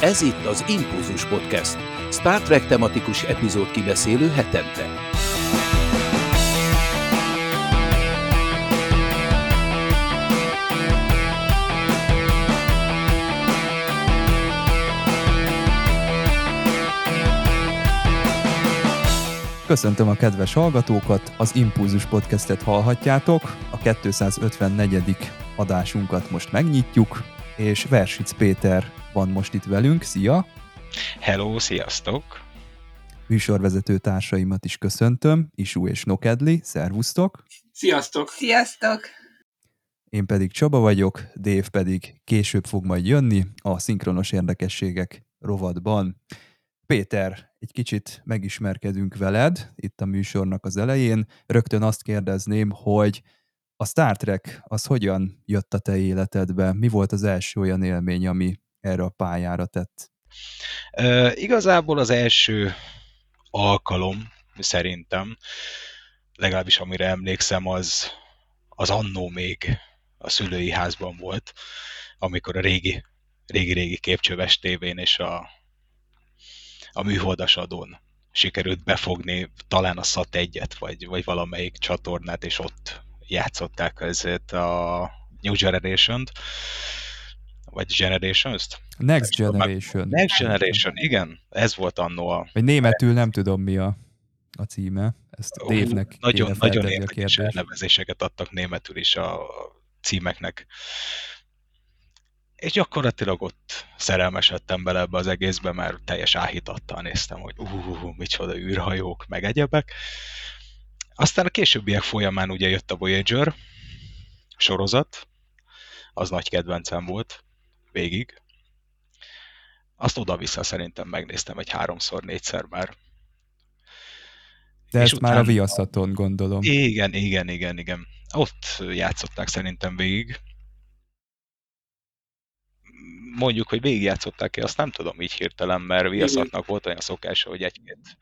Ez itt az Impulzus Podcast, Star Trek tematikus epizód kibeszélő hetente. Köszöntöm a kedves hallgatókat, az Impulzus Podcastet hallhatjátok, a 254. adásunkat most megnyitjuk, és Versic Péter van most itt velünk, szia! Hello, sziasztok! Műsorvezető társaimat is köszöntöm, Isú és Nokedli, szervusztok! Sziasztok! Sziasztok! Én pedig Csaba vagyok, Dév pedig később fog majd jönni a szinkronos érdekességek rovatban. Péter, egy kicsit megismerkedünk veled itt a műsornak az elején. Rögtön azt kérdezném, hogy a Star Trek az hogyan jött a te életedbe? Mi volt az első olyan élmény, ami erre a pályára tett? Uh, igazából az első alkalom szerintem, legalábbis amire emlékszem, az, az annó még a szülői házban volt, amikor a régi, régi-régi képcsöves tévén és a, a műholdas adón sikerült befogni talán a SAT egyet, vagy, vagy valamelyik csatornát, és ott játszották ezért a New Generation-t, vagy Generations-t? Next Generation. Next Generation, igen. Ez volt annó a... Vagy németül nem tudom mi a, a címe. Ezt Dévnek Nagyon, nagyon érdekes elnevezéseket adtak németül is a címeknek. És gyakorlatilag ott szerelmesedtem bele ebbe az egészbe, mert teljes áhítattal néztem, hogy uh, micsoda űrhajók, meg egyebek. Aztán a későbbiek folyamán ugye jött a Voyager sorozat, az nagy kedvencem volt végig. Azt oda-vissza szerintem megnéztem egy háromszor, négyszer már. De ezt után... már a viaszaton gondolom. Igen, igen, igen, igen. Ott játszották szerintem végig. Mondjuk, hogy végigjátszották ki, azt nem tudom így hirtelen, mert viaszatnak volt olyan szokása, hogy egy-két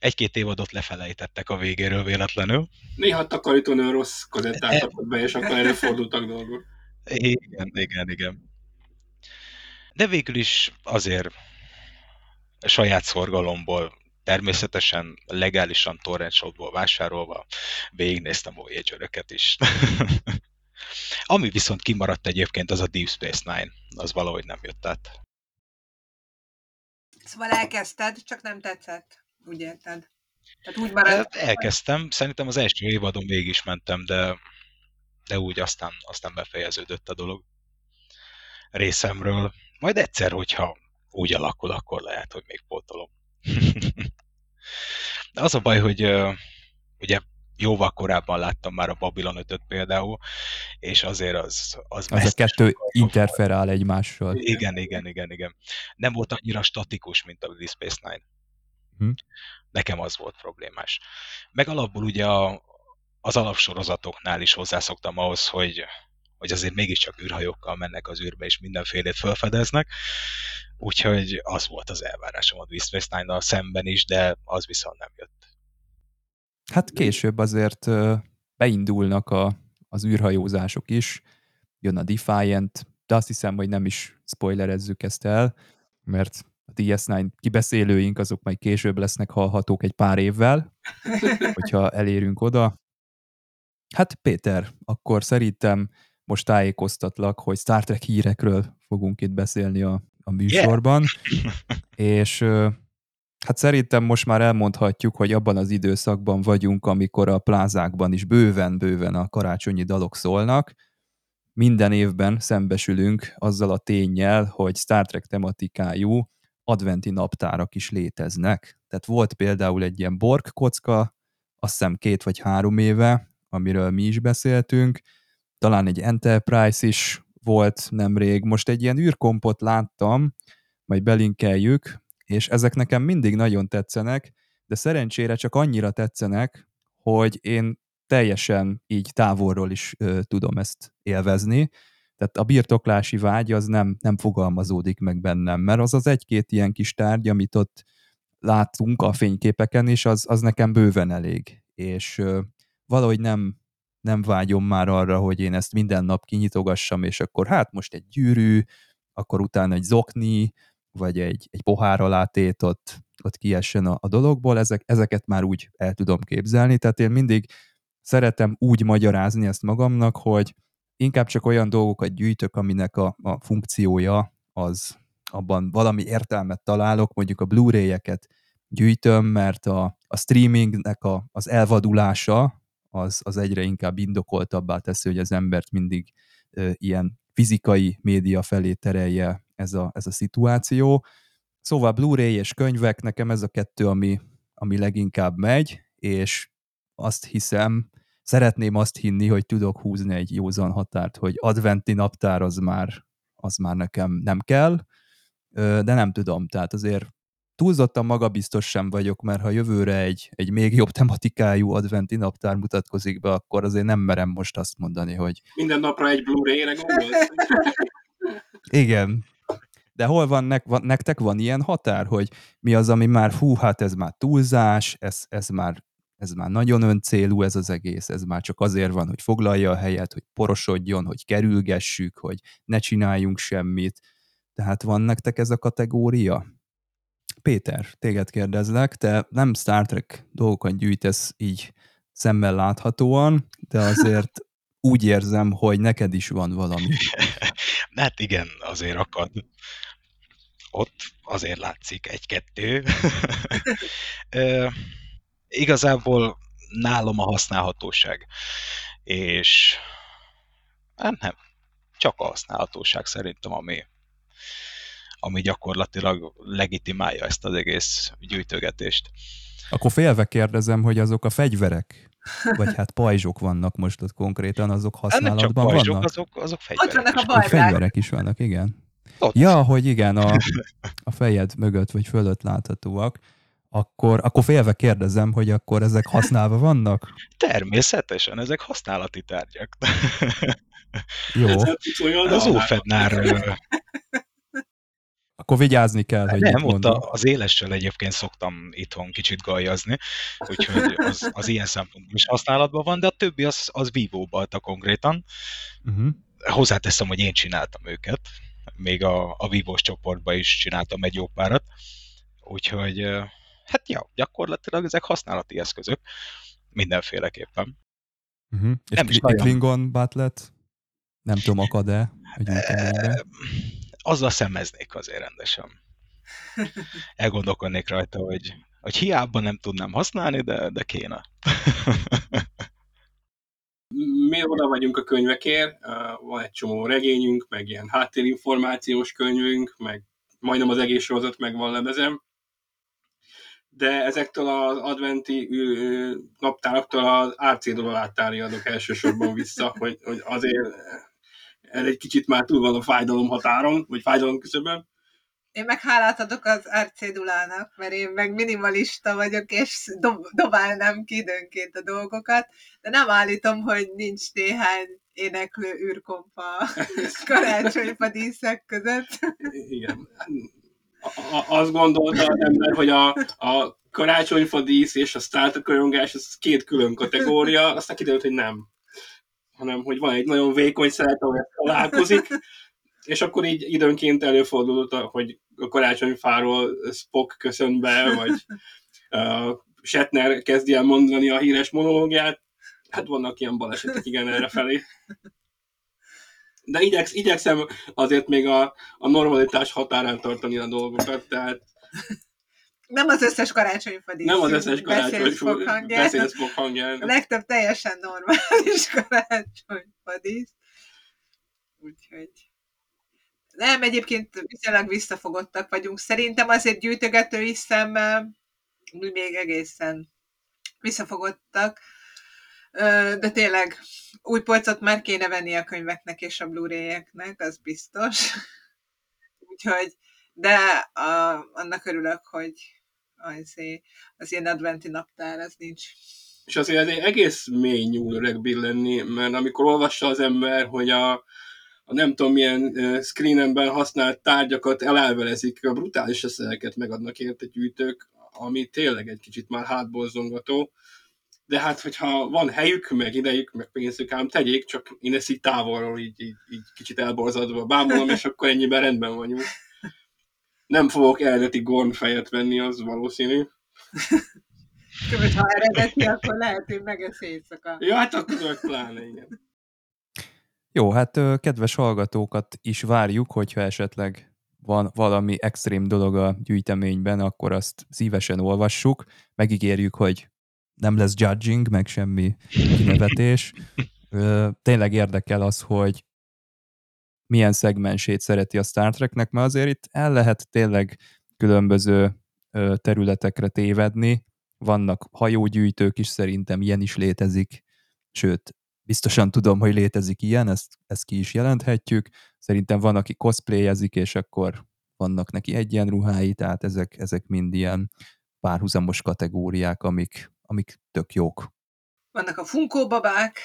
egy-két évadot lefelejtettek a végéről véletlenül. Néha takarítónő rossz kazettát e... be, és akkor előfordultak dolgok. Igen, igen, igen. De végül is azért saját szorgalomból, természetesen legálisan torrent shopból vásárolva végignéztem a voyager is. Ami viszont kimaradt egyébként, az a Deep Space Nine. Az valahogy nem jött át. Szóval elkezdted, csak nem tetszett, úgy érted? Tehát úgy maradt... Elkezdtem, szerintem az első évadon végig is mentem, de de úgy aztán, aztán befejeződött a dolog részemről. Majd egyszer, hogyha úgy alakul, akkor lehet, hogy még pótolom. de az a baj, hogy ugye jóval korábban láttam már a Babylon 5 például, és azért az... Az, az a kettő interferál egymással. Igen, igen, igen, igen. Nem volt annyira statikus, mint a Deep Space Nine. Hm. Nekem az volt problémás. Meg alapból ugye a, az alapsorozatoknál is hozzászoktam ahhoz, hogy, hogy azért mégiscsak űrhajókkal mennek az űrbe, és mindenfélét felfedeznek. Úgyhogy az volt az elvárásom a Deep Space Nine-nal szemben is, de az viszont nem jött. Hát később azért beindulnak a, az űrhajózások is, jön a Defiant, de azt hiszem, hogy nem is spoilerezzük ezt el, mert a DS9 kibeszélőink azok majd később lesznek hallhatók egy pár évvel, hogyha elérünk oda. Hát Péter, akkor szerintem most tájékoztatlak, hogy Star Trek hírekről fogunk itt beszélni a, a műsorban, yeah. és hát szerintem most már elmondhatjuk, hogy abban az időszakban vagyunk, amikor a plázákban is bőven-bőven a karácsonyi dalok szólnak. Minden évben szembesülünk azzal a tényel, hogy Star Trek tematikájú adventi naptárak is léteznek. Tehát volt például egy ilyen Borg kocka, azt hiszem két vagy három éve, amiről mi is beszéltünk, talán egy Enterprise is volt nemrég, most egy ilyen űrkompot láttam, majd belinkeljük, és ezek nekem mindig nagyon tetszenek, de szerencsére csak annyira tetszenek, hogy én teljesen így távolról is ö, tudom ezt élvezni, tehát a birtoklási vágy az nem, nem fogalmazódik meg bennem, mert az az egy-két ilyen kis tárgy, amit ott látunk a fényképeken, és az, az nekem bőven elég. És ö, valahogy nem, nem vágyom már arra, hogy én ezt minden nap kinyitogassam, és akkor hát most egy gyűrű, akkor utána egy zokni, vagy egy, egy pohár alátét ott, ott kiessen a, a dologból, ezek, ezeket már úgy el tudom képzelni, tehát én mindig szeretem úgy magyarázni ezt magamnak, hogy inkább csak olyan dolgokat gyűjtök, aminek a, a funkciója az abban valami értelmet találok, mondjuk a Blu-ray-eket gyűjtöm, mert a, a streamingnek a, az elvadulása az, az egyre inkább indokoltabbá teszi, hogy az embert mindig ö, ilyen fizikai média felé terelje ez a, ez a szituáció. Szóval Blu-ray és könyvek, nekem ez a kettő, ami, ami leginkább megy, és azt hiszem, szeretném azt hinni, hogy tudok húzni egy józan határt, hogy adventi naptár az már, az már nekem nem kell, de nem tudom, tehát azért túlzottan magabiztos sem vagyok, mert ha jövőre egy, egy még jobb tematikájú adventi naptár mutatkozik be, akkor azért nem merem most azt mondani, hogy... Minden napra egy Blu-ray-re gondolsz? Igen. De hol van, nek, van, nektek van ilyen határ, hogy mi az, ami már hú, hát ez már túlzás, ez, ez már ez már nagyon öncélú ez az egész, ez már csak azért van, hogy foglalja a helyet, hogy porosodjon, hogy kerülgessük, hogy ne csináljunk semmit. Tehát van nektek ez a kategória? Péter, téged kérdezlek, te nem Star Trek dolgokat gyűjtesz így szemmel láthatóan, de azért úgy érzem, hogy neked is van valami. hát igen, azért akad. Ott azért látszik egy-kettő. igazából nálam a használhatóság. És hát nem, csak a használhatóság szerintem, ami, ami gyakorlatilag legitimálja ezt az egész gyűjtögetést. Akkor félve kérdezem, hogy azok a fegyverek, vagy hát pajzsok vannak most ott konkrétan, azok használatban nem csak pajzsok, vannak? Azok, azok fegyverek. Ott vannak a bajzsák. Fegyverek is vannak, igen. Ott. Ja, hogy igen, a, a fejed mögött vagy fölött láthatóak akkor, akkor félve kérdezem, hogy akkor ezek használva vannak? Természetesen, ezek használati tárgyak. Jó. Az ófednár... Akkor vigyázni kell, hogy Nem, ott az élessel egyébként szoktam itthon kicsit gajazni, úgyhogy az, az ilyen szempontból is használatban van, de a többi az, az vivo balta konkrétan. Uh-huh. Hozzáteszem, hogy én csináltam őket, még a, a vívós csoportban is csináltam egy jó párat, úgyhogy hát ja, gyakorlatilag ezek használati eszközök mindenféleképpen. Uh-huh. És nem is Klingon Batlet? Nem tudom, akad-e? Azzal szemeznék azért rendesen. Elgondolkodnék rajta, hogy, hogy hiába nem tudnám használni, de, de kéne. mi oda vagyunk a könyvekért, van egy csomó regényünk, meg ilyen háttérinformációs könyvünk, meg majdnem az egész sorozat meg van lemezem, de ezektől az adventi naptáraktól az árcédulalátári adok elsősorban vissza, hogy, hogy azért ez egy kicsit már túl van a fájdalom határon, vagy fájdalom küszöbön. Én meg hálát adok az árcédulának, mert én meg minimalista vagyok, és dob, dobálnám ki időnként a dolgokat, de nem állítom, hogy nincs néhány éneklő űrkompa karácsonyfa díszek között. Igen azt gondolta az ember, hogy a, a karácsonyfadísz és a sztártakorongás az két külön kategória, aztán kiderült, hogy nem. Hanem, hogy van egy nagyon vékony szeret, ahol találkozik, és akkor így időnként előfordult, hogy a karácsonyfáról Spock köszön be, vagy uh, Shatner kezdi el mondani a híres monológiát. Hát vannak ilyen balesetek, igen, erre felé de igyeksz, igyekszem azért még a, a normalitás határán tartani a dolgokat, tehát nem az összes karácsonyfa Nem az összes karácsonyfa beszélsz hangján. A legtöbb teljesen normális karácsonyfa dísz. Úgyhogy... Nem, egyébként viszonylag visszafogottak vagyunk. Szerintem azért gyűjtögetői szemmel még egészen visszafogottak. De tényleg új polcot már kéne venni a könyveknek és a Blu-ray-eknek, az biztos. Úgyhogy, de a, annak örülök, hogy az, az ilyen adventi naptár, az nincs. És azért egy egész mély nyúl öreg lenni, mert amikor olvassa az ember, hogy a, a nem tudom milyen screenemben használt tárgyakat elelvelezik, a brutális eszeleket megadnak érte gyűjtők, ami tényleg egy kicsit már hátborzongató de hát, hogyha van helyük, meg idejük, meg pénzük, ám tegyék, csak én ezt így távolról így, így, így kicsit elborzadva bámulom, és akkor ennyiben rendben vagyunk. nem fogok eredeti Gorn fejet venni, az valószínű. Most ha eredeti, akkor lehet, hogy megesz éjszaka. Ja, hát akkor pláne, igen. Jó, hát kedves hallgatókat is várjuk, hogyha esetleg van valami extrém dolog a gyűjteményben, akkor azt szívesen olvassuk. Megígérjük, hogy nem lesz judging, meg semmi kinevetés. Tényleg érdekel az, hogy milyen szegmensét szereti a Star Treknek, mert azért itt el lehet tényleg különböző területekre tévedni. Vannak hajógyűjtők is, szerintem ilyen is létezik, sőt, biztosan tudom, hogy létezik ilyen, ezt, ezt ki is jelenthetjük. Szerintem van, aki cosplayezik, és akkor vannak neki egyenruhái, tehát ezek, ezek mind ilyen párhuzamos kategóriák, amik, amik tök jók. Vannak a Funko babák.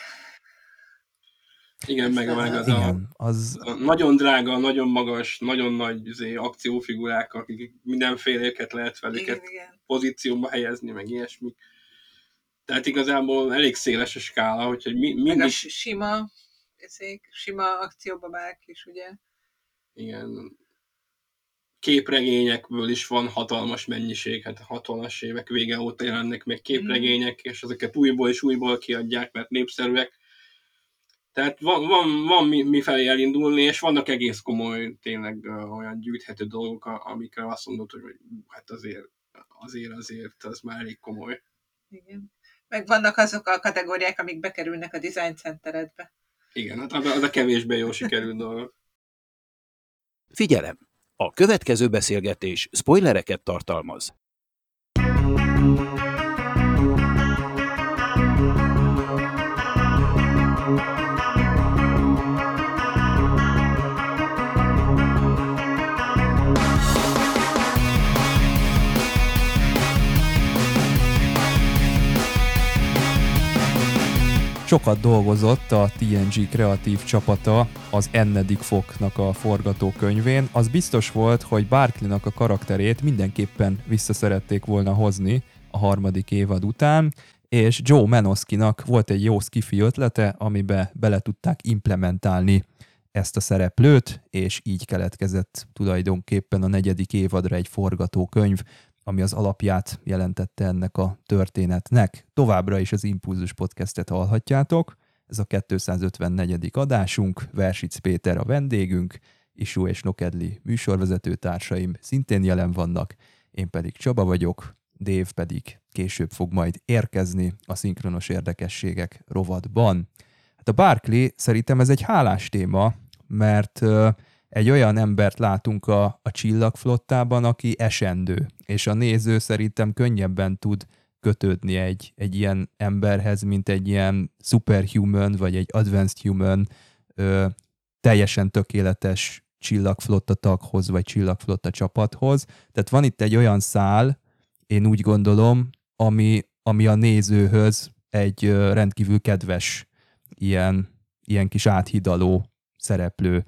Igen, meg, meg az a, Igen, az, a nagyon drága, nagyon magas, nagyon nagy izé, akciófigurák, akik mindenféléket lehet velüket Igen, igen. pozícióba helyezni, meg ilyesmi. Tehát igazából elég széles a skála, úgyhogy mi, Meg a mindig, si- sima, ezek, sima akcióbabák is, ugye? igen, képregényekből is van hatalmas mennyiség, hát a 60-as évek vége óta jelennek meg képregények, és ezeket újból és újból kiadják, mert népszerűek. Tehát van, van, van mi, mi felé elindulni, és vannak egész komoly, tényleg olyan gyűjthető dolgok, amikre azt mondod, hogy hát azért, azért, azért, az már elég komoly. Igen. Meg vannak azok a kategóriák, amik bekerülnek a design centeredbe. Igen, hát az a, kevésbé jól sikerült dolog. Figyelem! A következő beszélgetés spoilereket tartalmaz. Sokat dolgozott a TNG kreatív csapata az Ennedik Foknak a forgatókönyvén. Az biztos volt, hogy Barkley-nak a karakterét mindenképpen visszaszerették volna hozni a harmadik évad után, és Joe Menoskinak volt egy jó skifi ötlete, amibe bele tudták implementálni ezt a szereplőt, és így keletkezett tulajdonképpen a negyedik évadra egy forgatókönyv, ami az alapját jelentette ennek a történetnek. Továbbra is az Impulzus podcastet hallhatjátok, ez a 254. adásunk, Versic Péter a vendégünk, Isú és Nokedli műsorvezető társaim szintén jelen vannak, én pedig Csaba vagyok, Dév pedig később fog majd érkezni a szinkronos érdekességek rovatban. Hát a Barclay szerintem ez egy hálás téma, mert egy olyan embert látunk a, a csillagflottában, aki esendő, és a néző szerintem könnyebben tud kötődni egy, egy ilyen emberhez, mint egy ilyen superhuman, vagy egy advanced human, ö, teljesen tökéletes csillagflotta taghoz, vagy csillagflotta csapathoz. Tehát van itt egy olyan szál, én úgy gondolom, ami, ami a nézőhöz egy rendkívül kedves ilyen, ilyen kis áthidaló szereplő.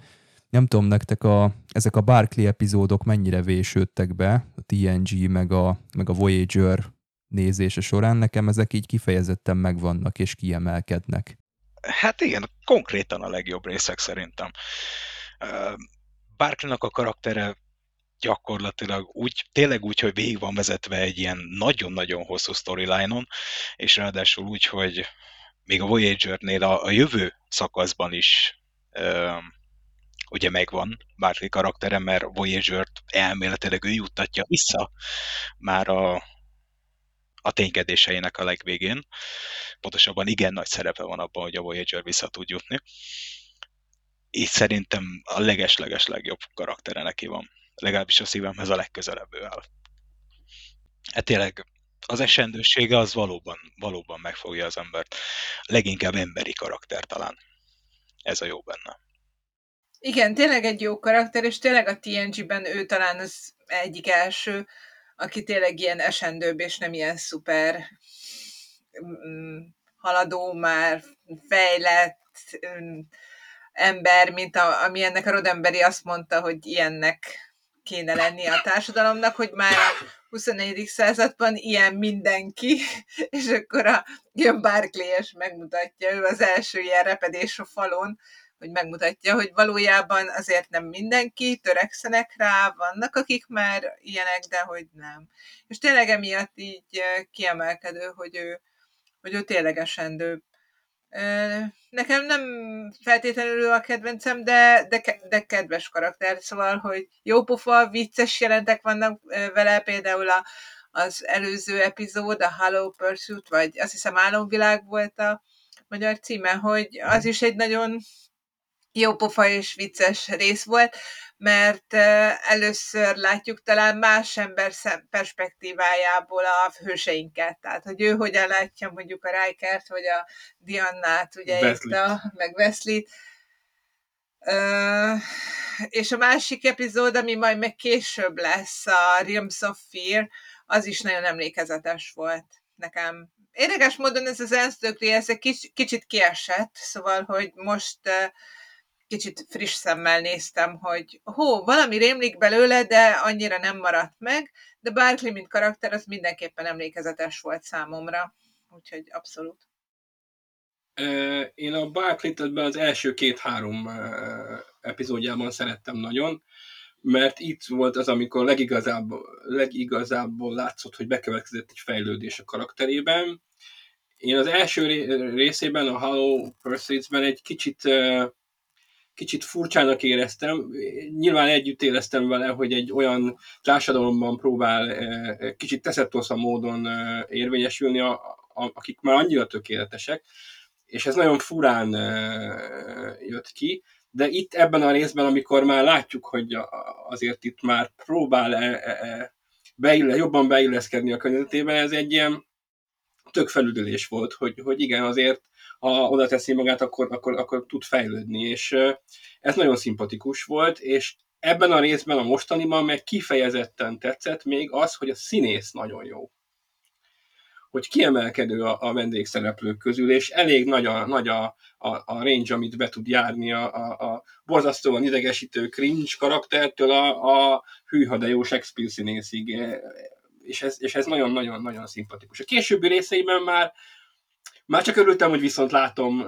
Nem tudom, nektek a, ezek a Barclay epizódok mennyire vésődtek be, a TNG meg a, meg a Voyager nézése során, nekem ezek így kifejezetten megvannak és kiemelkednek. Hát igen, konkrétan a legjobb részek szerintem. Barkley-nak a karaktere gyakorlatilag úgy, tényleg úgy, hogy végig van vezetve egy ilyen nagyon-nagyon hosszú storyline-on, és ráadásul úgy, hogy még a Voyager-nél a, a jövő szakaszban is ö, ugye megvan Barclay karaktere, mert Voyager-t elméletileg ő juttatja vissza már a, a ténykedéseinek a legvégén. Pontosabban igen nagy szerepe van abban, hogy a Voyager vissza tud jutni. Így szerintem a leges-leges legjobb karaktere neki van. Legalábbis a szívemhez a legközelebb ő áll. Hát tényleg az esendősége az valóban, valóban megfogja az embert. Leginkább emberi karakter talán. Ez a jó benne. Igen, tényleg egy jó karakter, és tényleg a TNG-ben ő talán az egyik első, aki tényleg ilyen esendőbb, és nem ilyen szuper mm, haladó, már fejlett mm, ember, mint a, ami ennek a Rodemberi azt mondta, hogy ilyennek kéne lenni a társadalomnak, hogy már a 24. században ilyen mindenki, és akkor a jön Barclay és megmutatja, ő az első ilyen repedés a falon, hogy megmutatja, hogy valójában azért nem mindenki, törekszenek rá, vannak, akik már ilyenek, de hogy nem. És tényleg emiatt így kiemelkedő, hogy ő, hogy ő tényleg esendő. Nekem nem feltétlenül ő a kedvencem, de, de, de kedves karakter, szóval, hogy jó pofa, vicces jelentek vannak vele, például a, az előző epizód, a Hello Pursuit, vagy azt hiszem Álomvilág volt a magyar címe, hogy az is egy nagyon jó pofa és vicces rész volt, mert először látjuk talán más ember perspektívájából a hőseinket. Tehát, hogy ő hogyan látja mondjuk a Rikert, vagy a Diannát, ugye itt a, meg. Uh, és a másik epizód, ami majd meg később lesz, a Realms of Fear, az is nagyon emlékezetes volt nekem. Érdekes módon ez az Ernst ez egy kicsit kiesett, szóval, hogy most uh, kicsit friss szemmel néztem, hogy hó, valami rémlik belőle, de annyira nem maradt meg, de Barkley, mint karakter, az mindenképpen emlékezetes volt számomra, úgyhogy abszolút. Én a Barkley-t az első két-három epizódjában szerettem nagyon, mert itt volt az, amikor legigazából, legigazából látszott, hogy bekövetkezett egy fejlődés a karakterében. Én az első részében, a Hello Pursuits-ben egy kicsit kicsit furcsának éreztem. Nyilván együtt éreztem vele, hogy egy olyan társadalomban próbál eh, kicsit teszettosa módon eh, érvényesülni, akik már annyira tökéletesek, és ez nagyon furán eh, jött ki, de itt ebben a részben, amikor már látjuk, hogy azért itt már próbál beille, jobban beilleszkedni a környezetében, ez egy ilyen tök felüdülés volt, hogy, hogy igen, azért ha oda teszi magát, akkor, akkor, akkor tud fejlődni, és ez nagyon szimpatikus volt, és ebben a részben, a mostaniban meg kifejezetten tetszett még az, hogy a színész nagyon jó. Hogy kiemelkedő a, a vendégszereplők közül, és elég nagy a, nagy a, a, a range, amit be tud járni a, a, a borzasztóan idegesítő cringe karaktertől a, a hűha de jó Shakespeare színészig, és ez, és ez nagyon-nagyon-nagyon szimpatikus. A későbbi részeiben már már csak örültem, hogy viszont látom,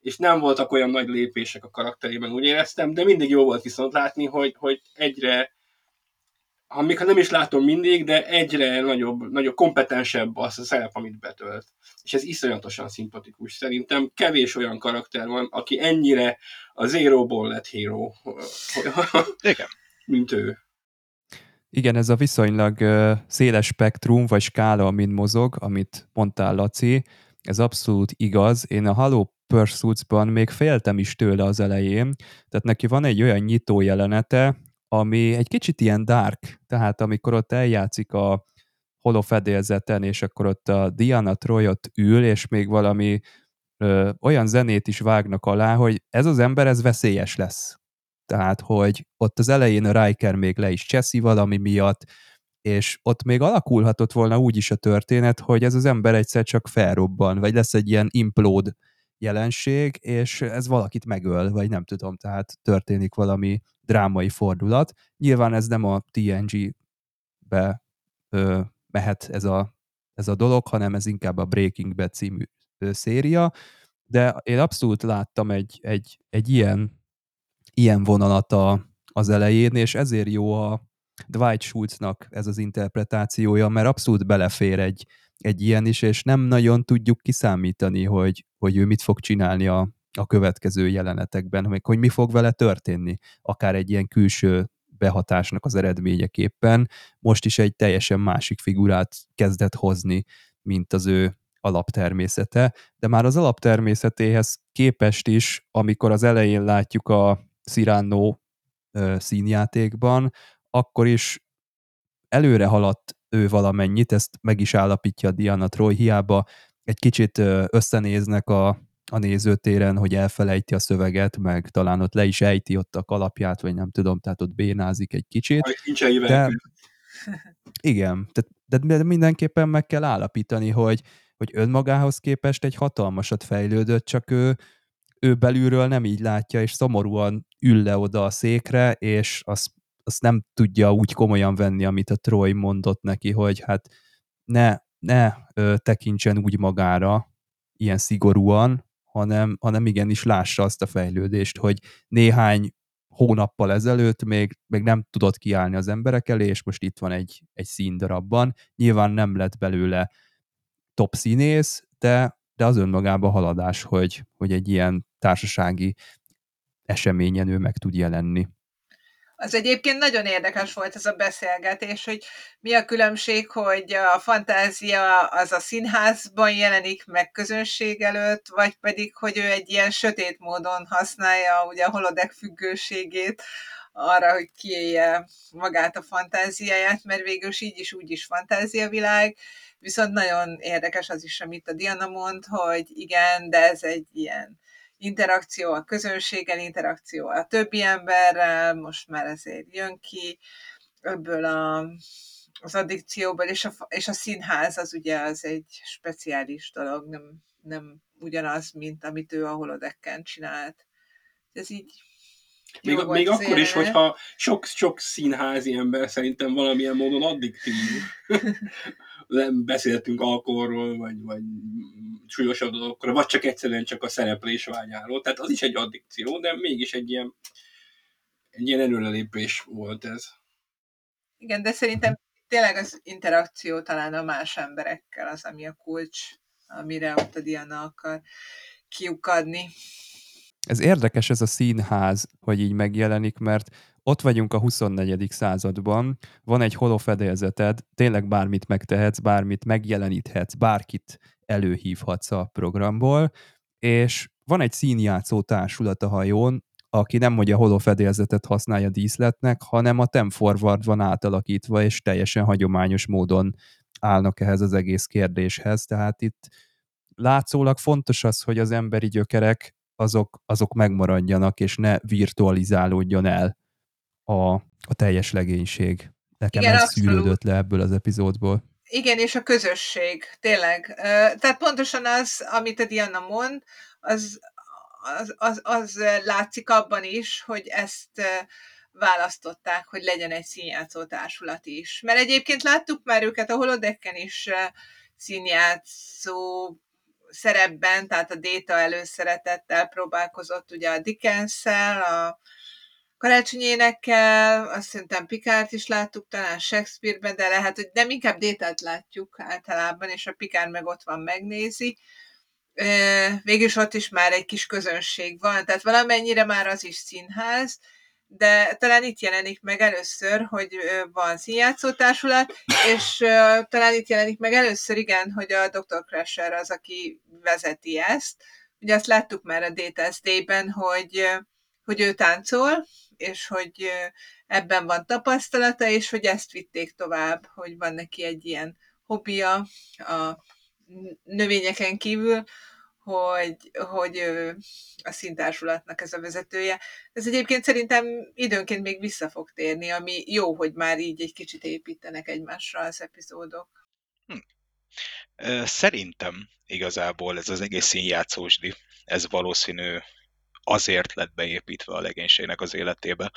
és nem voltak olyan nagy lépések a karakterében, úgy éreztem, de mindig jó volt viszont látni, hogy, hogy egyre, ha még ha nem is látom mindig, de egyre nagyobb, nagyobb kompetensebb az a szerep, amit betölt. És ez iszonyatosan szimpatikus. Szerintem kevés olyan karakter van, aki ennyire a zero lett hero, Igen. mint ő. Igen, ez a viszonylag széles spektrum, vagy skála, amin mozog, amit mondtál, Laci, ez abszolút igaz. Én a Halo Pursuits-ban még féltem is tőle az elején, tehát neki van egy olyan nyitó jelenete, ami egy kicsit ilyen dark, tehát amikor ott eljátszik a holofedélzeten, és akkor ott a Diana Troy ott ül, és még valami ö, olyan zenét is vágnak alá, hogy ez az ember, ez veszélyes lesz. Tehát, hogy ott az elején a Riker még le is cseszi valami miatt, és ott még alakulhatott volna úgy is a történet, hogy ez az ember egyszer csak felrobban, vagy lesz egy ilyen implód jelenség, és ez valakit megöl, vagy nem tudom, tehát történik valami drámai fordulat. Nyilván ez nem a TNG-be ö, mehet ez a, ez a dolog, hanem ez inkább a Breaking Bad című ö, széria, de én abszolút láttam egy, egy, egy ilyen, ilyen vonalat a, az elején, és ezért jó a, Dwight Schultznak ez az interpretációja, mert abszolút belefér egy, egy ilyen is, és nem nagyon tudjuk kiszámítani, hogy, hogy ő mit fog csinálni a, a következő jelenetekben, hogy, hogy mi fog vele történni, akár egy ilyen külső behatásnak az eredményeképpen. Most is egy teljesen másik figurát kezdett hozni, mint az ő alaptermészete, de már az alaptermészetéhez képest is, amikor az elején látjuk a Cyrano színjátékban, akkor is előre haladt ő valamennyit, ezt meg is állapítja Diana Troy, hiába egy kicsit összenéznek a, a nézőtéren, hogy elfelejti a szöveget, meg talán ott le is ejti ott a kalapját, vagy nem tudom, tehát ott bénázik egy kicsit. De, igen, tehát, de mindenképpen meg kell állapítani, hogy, hogy önmagához képest egy hatalmasat fejlődött, csak ő, ő belülről nem így látja, és szomorúan ül le oda a székre, és azt azt nem tudja úgy komolyan venni, amit a Troy mondott neki, hogy hát ne, ne ö, tekintsen úgy magára, ilyen szigorúan, hanem, hanem igenis lássa azt a fejlődést, hogy néhány hónappal ezelőtt még, még nem tudott kiállni az emberek elé, és most itt van egy, egy színdarabban. Nyilván nem lett belőle top színész, de, de az önmagában haladás, hogy, hogy egy ilyen társasági eseményen ő meg tud jelenni. Az egyébként nagyon érdekes volt ez a beszélgetés, hogy mi a különbség, hogy a fantázia az a színházban jelenik meg közönség előtt, vagy pedig, hogy ő egy ilyen sötét módon használja ugye a holodek függőségét arra, hogy kiélje magát a fantáziáját, mert végül így is úgy is fantáziavilág, viszont nagyon érdekes az is, amit a Diana mond, hogy igen, de ez egy ilyen interakció a közönséggel, interakció a többi emberrel, most már ezért jön ki ebből a, az addikcióból, és a, és a színház az ugye az egy speciális dolog, nem, nem ugyanaz, mint amit ő a holodekken csinált. Ez így még, még akkor is, hogyha sok-sok színházi ember szerintem valamilyen módon addiktív. nem beszéltünk alkoholról, vagy, vagy súlyosabb dolgokról, vagy csak egyszerűen csak a szereplés vágyáról. Tehát az is egy addikció, de mégis egy ilyen, egy ilyen előrelépés volt ez. Igen, de szerintem tényleg az interakció talán a más emberekkel az, ami a kulcs, amire ott a Diana akar kiukadni. Ez érdekes ez a színház, hogy így megjelenik, mert ott vagyunk a 24. században, van egy holofedélzeted, tényleg bármit megtehetsz, bármit megjeleníthetsz, bárkit előhívhatsz a programból, és van egy színjátszó társulat a hajón, aki nem hogy a holofedélzetet használja díszletnek, hanem a Tem Forward van átalakítva, és teljesen hagyományos módon állnak ehhez az egész kérdéshez. Tehát itt látszólag fontos az, hogy az emberi gyökerek azok, azok megmaradjanak, és ne virtualizálódjon el a, a teljes legénység. Nekem Igen, ez abszolút. szűrődött le ebből az epizódból. Igen, és a közösség, tényleg. Tehát pontosan az, amit a Diana mond, az, az, az, az látszik abban is, hogy ezt választották, hogy legyen egy színjátszó társulat is. Mert egyébként láttuk már őket a holodecken is színjátszó szerepben, tehát a Déta előszeretettel próbálkozott ugye a dickens a karácsonyi énekkel, azt szerintem Pikárt is láttuk, talán Shakespeare-ben, de lehet, hogy nem inkább Détát látjuk általában, és a Pikár meg ott van, megnézi. Végülis ott is már egy kis közönség van, tehát valamennyire már az is színház, de talán itt jelenik meg először, hogy van színjátszótársulat, és talán itt jelenik meg először, igen, hogy a Dr. Crusher az, aki vezeti ezt. Ugye azt láttuk már a DTSD-ben, hogy, hogy ő táncol, és hogy ebben van tapasztalata, és hogy ezt vitték tovább, hogy van neki egy ilyen hobbija a növényeken kívül, hogy, hogy a szintársulatnak ez a vezetője. Ez egyébként szerintem időnként még vissza fog térni, ami jó, hogy már így egy kicsit építenek egymásra az epizódok. Hm. Szerintem igazából ez az egész színjátszósdi, ez valószínű azért lett beépítve a legénységnek az életébe,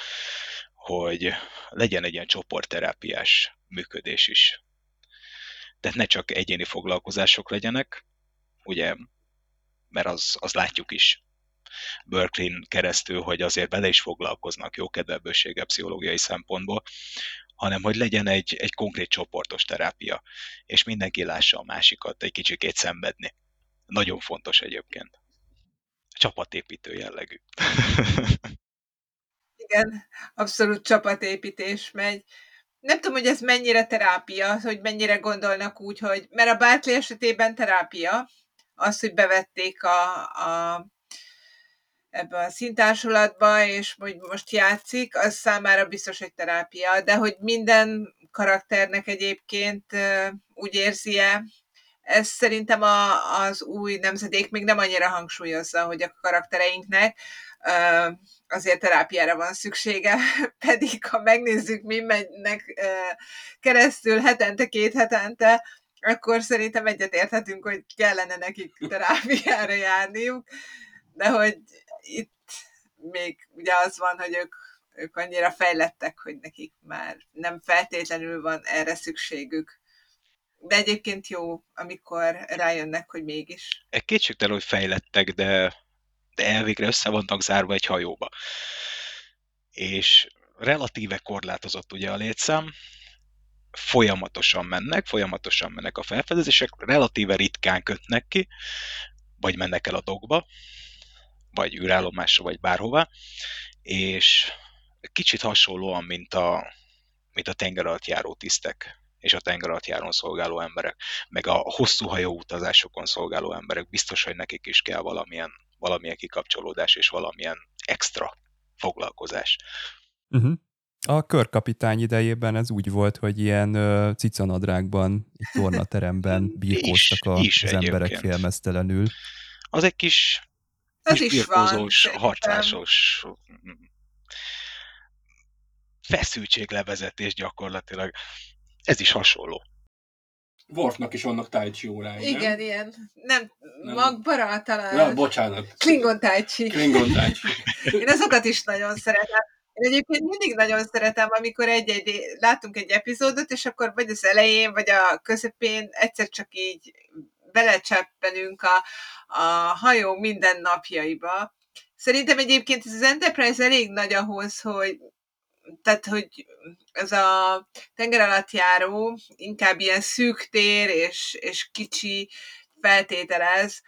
hogy legyen egy ilyen csoportterápiás működés is. Tehát ne csak egyéni foglalkozások legyenek, ugye, mert az, az látjuk is Berkeley-n keresztül, hogy azért bele is foglalkoznak jó kedvelbősége pszichológiai szempontból, hanem hogy legyen egy, egy konkrét csoportos terápia, és mindenki lássa a másikat egy kicsikét szenvedni. Nagyon fontos egyébként csapatépítő jellegű. Igen, abszolút csapatépítés megy. Nem tudom, hogy ez mennyire terápia, hogy mennyire gondolnak úgy, hogy, mert a Bartley esetében terápia, az, hogy bevették a, a ebbe a szintársulatba, és hogy most játszik, az számára biztos, hogy terápia, de hogy minden karakternek egyébként úgy érzi-e, ez szerintem a, az új nemzedék még nem annyira hangsúlyozza, hogy a karaktereinknek azért terápiára van szüksége, pedig ha megnézzük, mi mennek keresztül hetente, két hetente, akkor szerintem egyetérthetünk, hogy kellene nekik terápiára járniuk, de hogy itt még ugye az van, hogy ők, ők annyira fejlettek, hogy nekik már nem feltétlenül van erre szükségük de egyébként jó, amikor rájönnek, hogy mégis. Kétségtelen, hogy fejlettek, de, de elvégre össze vannak zárva egy hajóba. És relatíve korlátozott ugye a létszám, folyamatosan mennek, folyamatosan mennek a felfedezések, relatíve ritkán kötnek ki, vagy mennek el a dogba, vagy űrállomásra, vagy bárhová, és kicsit hasonlóan, mint a, mint a tenger alatt járó tisztek és a tenger alatt járon szolgáló emberek, meg a hosszú hajó utazásokon szolgáló emberek, biztos, hogy nekik is kell valamilyen, valamilyen kikapcsolódás és valamilyen extra foglalkozás. Uh-huh. A körkapitány idejében ez úgy volt, hogy ilyen uh, cicanadrágban, tornateremben birkóztak a, is, az emberek félmeztelenül. Az egy kis, kis is birkózós, van, harcásos feszültséglevezetés gyakorlatilag. Ez is hasonló. Worfnak is vannak tai chi órái, Igen, nem? ilyen. Nem, nem. magbara talán. Ja, bocsánat. Klingon tai chi. Klingon tai chi. Én azokat is nagyon szeretem. Én egyébként mindig nagyon szeretem, amikor egy-egy, látunk egy epizódot, és akkor vagy az elején, vagy a közepén egyszer csak így belecseppenünk a, a hajó minden napjaiba. Szerintem egyébként ez az Enterprise elég nagy ahhoz, hogy tehát, hogy ez a tenger alatt járó inkább ilyen szűk tér és, és kicsi feltételez,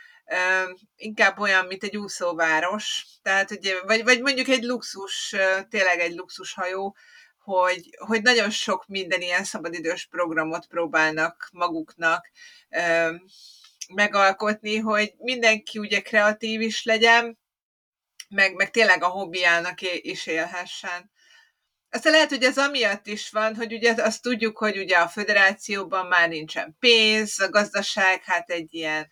inkább olyan, mint egy úszóváros, tehát, ugye, vagy, vagy mondjuk egy luxus, tényleg egy luxushajó, hogy, hogy nagyon sok minden ilyen szabadidős programot próbálnak maguknak megalkotni, hogy mindenki ugye kreatív is legyen, meg, meg tényleg a hobbiának is élhessen. Aztán lehet, hogy ez amiatt is van, hogy ugye azt tudjuk, hogy ugye a föderációban már nincsen pénz, a gazdaság hát egy ilyen,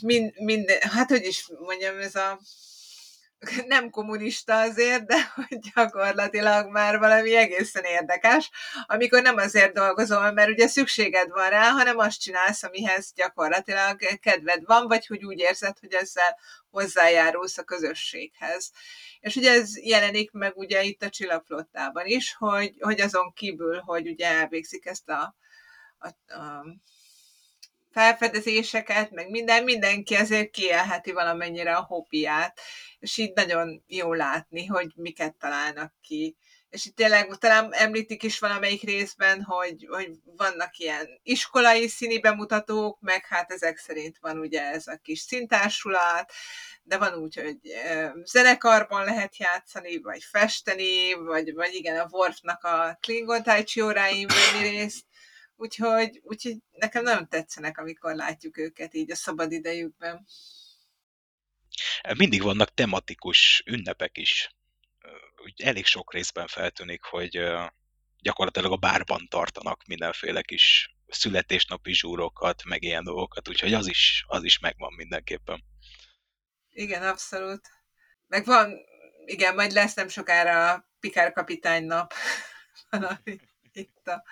mind, mind, hát hogy is mondjam, ez a nem kommunista azért, de hogy gyakorlatilag már valami egészen érdekes, amikor nem azért dolgozol, mert ugye szükséged van rá, hanem azt csinálsz, amihez gyakorlatilag kedved van, vagy hogy úgy érzed, hogy ezzel hozzájárulsz a közösséghez. És ugye ez jelenik meg ugye itt a csillagflottában is, hogy, hogy azon kívül, hogy ugye elvégzik ezt a, a, a felfedezéseket, meg minden, mindenki azért kielheti valamennyire a hobbiát, és így nagyon jó látni, hogy miket találnak ki. És itt tényleg talán említik is valamelyik részben, hogy, hogy vannak ilyen iskolai színi bemutatók, meg hát ezek szerint van ugye ez a kis szintársulat, de van úgy, hogy zenekarban lehet játszani, vagy festeni, vagy, vagy igen, a Worfnak a Klingon Tai Chi óráin venni részt, úgyhogy, úgyhogy nekem nagyon tetszenek, amikor látjuk őket így a szabad idejükben. Mindig vannak tematikus ünnepek is. Úgy elég sok részben feltűnik, hogy gyakorlatilag a bárban tartanak mindenféle kis születésnapi zsúrokat, meg ilyen dolgokat, úgyhogy az is, az is megvan mindenképpen. Igen, abszolút. Meg van, igen, majd lesz nem sokára a Pikár kapitány nap. Valami itt a...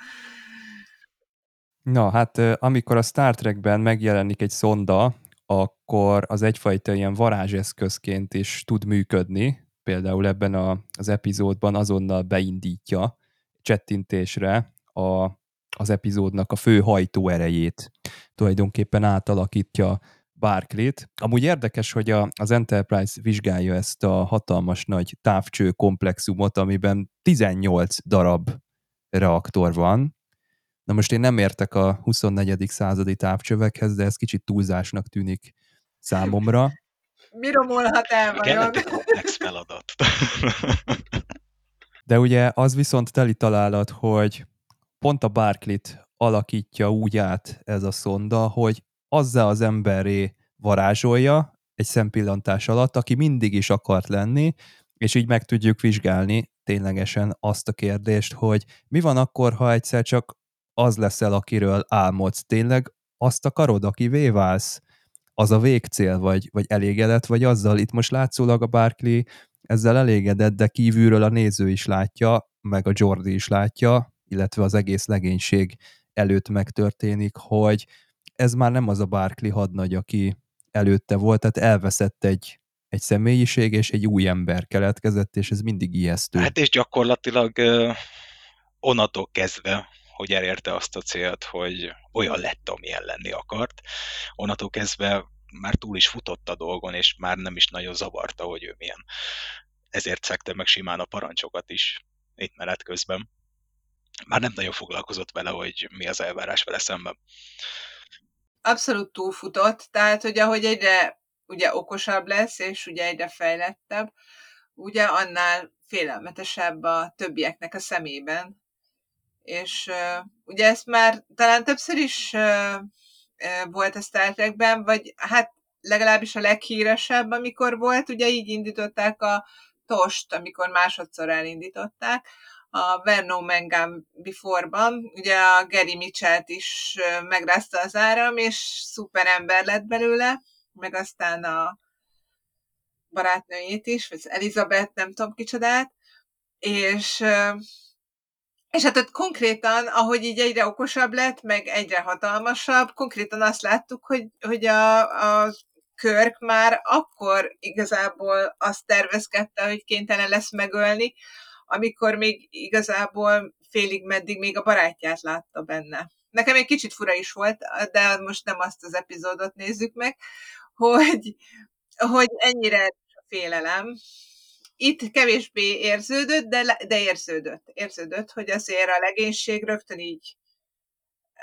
Na, hát amikor a Star Trekben megjelenik egy szonda, akkor az egyfajta ilyen varázseszközként is tud működni. Például ebben a, az epizódban azonnal beindítja csettintésre a, az epizódnak a fő hajtóerejét. Tulajdonképpen átalakítja Barclay-t. Amúgy érdekes, hogy a, az Enterprise vizsgálja ezt a hatalmas nagy távcső komplexumot, amiben 18 darab reaktor van. Na most én nem értek a 24. századi távcsövekhez, de ez kicsit túlzásnak tűnik számomra. Mi romolhat el vajon? komplex feladat. De ugye az viszont teli találat, hogy pont a Barclay-t alakítja úgy át ez a szonda, hogy azzá az emberré varázsolja egy szempillantás alatt, aki mindig is akart lenni, és így meg tudjuk vizsgálni ténylegesen azt a kérdést, hogy mi van akkor, ha egyszer csak az leszel, akiről álmodsz. Tényleg azt akarod, aki válsz? Az a végcél, vagy, vagy elégedett, vagy azzal? Itt most látszólag a Barkley ezzel elégedett, de kívülről a néző is látja, meg a Jordi is látja, illetve az egész legénység előtt megtörténik, hogy ez már nem az a Barkley hadnagy, aki előtte volt, tehát elveszett egy, egy személyiség, és egy új ember keletkezett, és ez mindig ijesztő. Hát és gyakorlatilag uh, onnantól kezdve, hogy elérte azt a célt, hogy olyan lett, amilyen lenni akart. Onnantól kezdve már túl is futott a dolgon, és már nem is nagyon zavarta, hogy ő milyen. Ezért szekte meg simán a parancsokat is itt menet közben. Már nem nagyon foglalkozott vele, hogy mi az elvárás vele szemben. Abszolút túlfutott, tehát hogy ahogy egyre ugye okosabb lesz, és ugye egyre fejlettebb, ugye annál félelmetesebb a többieknek a szemében. És uh, ugye ezt már talán többször is uh, volt a Star Trekben, vagy hát legalábbis a leghíresebb, amikor volt, ugye így indították a Tost, amikor másodszor elindították, a Verno Mengam Before-ban, ugye a Gary Mitchell-t is megrázta az áram, és szuper ember lett belőle, meg aztán a barátnőjét is, vagy Elizabeth, nem tudom kicsodát, és és hát ott konkrétan, ahogy így egyre okosabb lett, meg egyre hatalmasabb, konkrétan azt láttuk, hogy, hogy a, a Körk már akkor igazából azt tervezkedte, hogy kénytelen lesz megölni, amikor még igazából félig meddig még a barátját látta benne. Nekem egy kicsit fura is volt, de most nem azt az epizódot nézzük meg, hogy, hogy ennyire félelem, itt kevésbé érződött, de, de érződött. Érződött, hogy azért a legénység rögtön így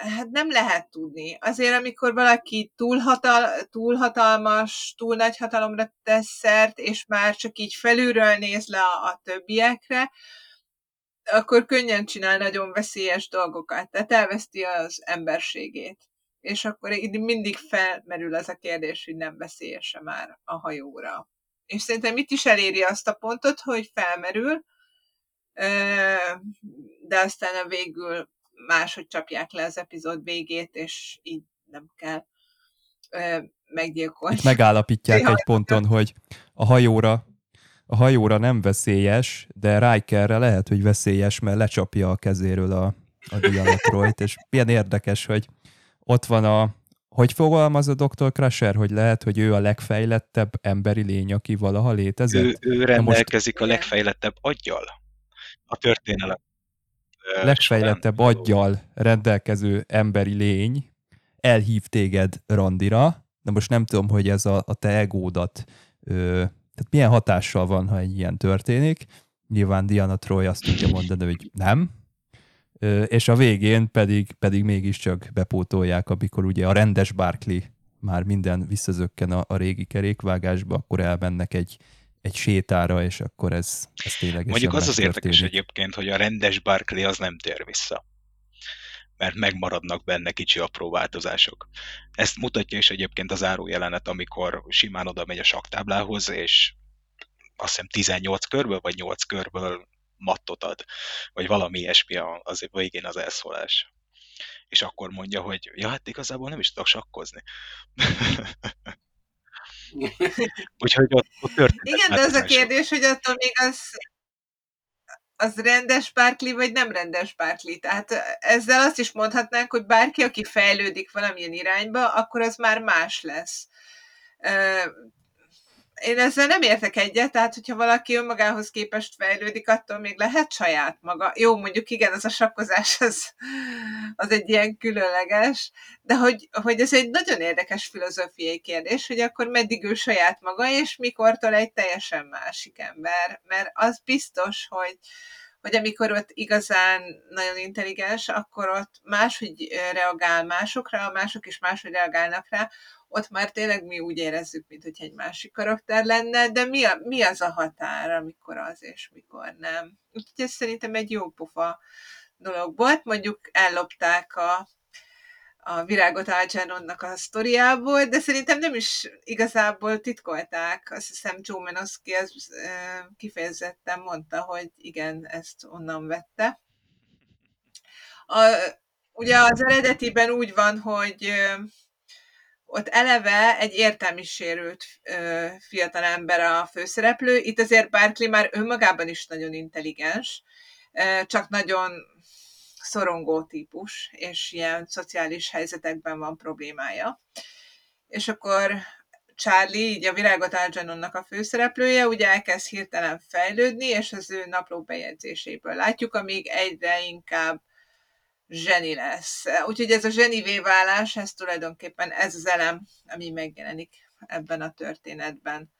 hát nem lehet tudni. Azért, amikor valaki túlhatal, túlhatalmas, túl nagy hatalomra tesz szert, és már csak így felülről néz le a, a többiekre, akkor könnyen csinál nagyon veszélyes dolgokat, tehát elveszti az emberségét. És akkor mindig felmerül az a kérdés, hogy nem veszélyese már a hajóra és szerintem itt is eléri azt a pontot, hogy felmerül, de aztán a végül máshogy csapják le az epizód végét, és így nem kell meggyilkolni. Itt megállapítják egy ponton, hogy a hajóra a hajóra nem veszélyes, de Rikerre lehet, hogy veszélyes, mert lecsapja a kezéről a, a Dialatroit, és milyen érdekes, hogy ott van a, hogy fogalmaz a Dr. Crusher, hogy lehet, hogy ő a legfejlettebb emberi lény, aki valaha létezett? Ő, ő rendelkezik most... a legfejlettebb aggyal a történelem. Legfejlettebb aggyal rendelkező emberi lény elhív téged randira, de most nem tudom, hogy ez a, a te egódat, ö, tehát milyen hatással van, ha egy ilyen történik. Nyilván Diana Troy azt tudja mondani, hogy nem, és a végén pedig, pedig mégiscsak bepótolják, amikor ugye a rendes Barkley már minden visszazökken a, a régi kerékvágásba, akkor elmennek egy, egy sétára, és akkor ez, ez tényleg Mondjuk az az érdekes egyébként, hogy a rendes Barkley az nem tér vissza mert megmaradnak benne kicsi apró változások. Ezt mutatja is egyébként az jelenet, amikor simán oda megy a saktáblához, és azt hiszem 18 körből, vagy 8 körből mattot ad, vagy valami ilyesmi az végén az elszólás. És akkor mondja, hogy ja, hát igazából nem is tudok sakkozni. Úgyhogy ott, ott történt. Igen, de az a kérdés, hogy attól még az, az rendes párkli, vagy nem rendes párkli. Tehát ezzel azt is mondhatnánk, hogy bárki, aki fejlődik valamilyen irányba, akkor az már más lesz én ezzel nem értek egyet, tehát hogyha valaki önmagához képest fejlődik, attól még lehet saját maga. Jó, mondjuk igen, az a sakkozás az, az egy ilyen különleges, de hogy, hogy ez egy nagyon érdekes filozófiai kérdés, hogy akkor meddig ő saját maga, és mikortól egy teljesen másik ember. Mert az biztos, hogy, hogy amikor ott igazán nagyon intelligens, akkor ott máshogy reagál másokra, mások is máshogy reagálnak rá, ott már tényleg mi úgy érezzük, mint hogy egy másik karakter lenne, de mi, a, mi az a határ, amikor az és mikor nem. Úgyhogy ez szerintem egy jó pofa dolog volt. Mondjuk ellopták a, a virágot Algernonnak a sztoriából, de szerintem nem is igazából titkolták. Azt hiszem Joe Menoski az, kifejezetten mondta, hogy igen, ezt onnan vette. A, ugye az eredetiben úgy van, hogy ott eleve egy értelmi sérült fiatal ember a főszereplő. Itt azért Barkley már önmagában is nagyon intelligens, csak nagyon szorongó típus, és ilyen szociális helyzetekben van problémája. És akkor Charlie, így a Virágot Algernonnak a főszereplője, ugye elkezd hirtelen fejlődni, és az ő napló bejegyzéséből látjuk, amíg egyre inkább zseni lesz. Úgyhogy ez a zsenivé válás, ez tulajdonképpen ez az elem, ami megjelenik ebben a történetben.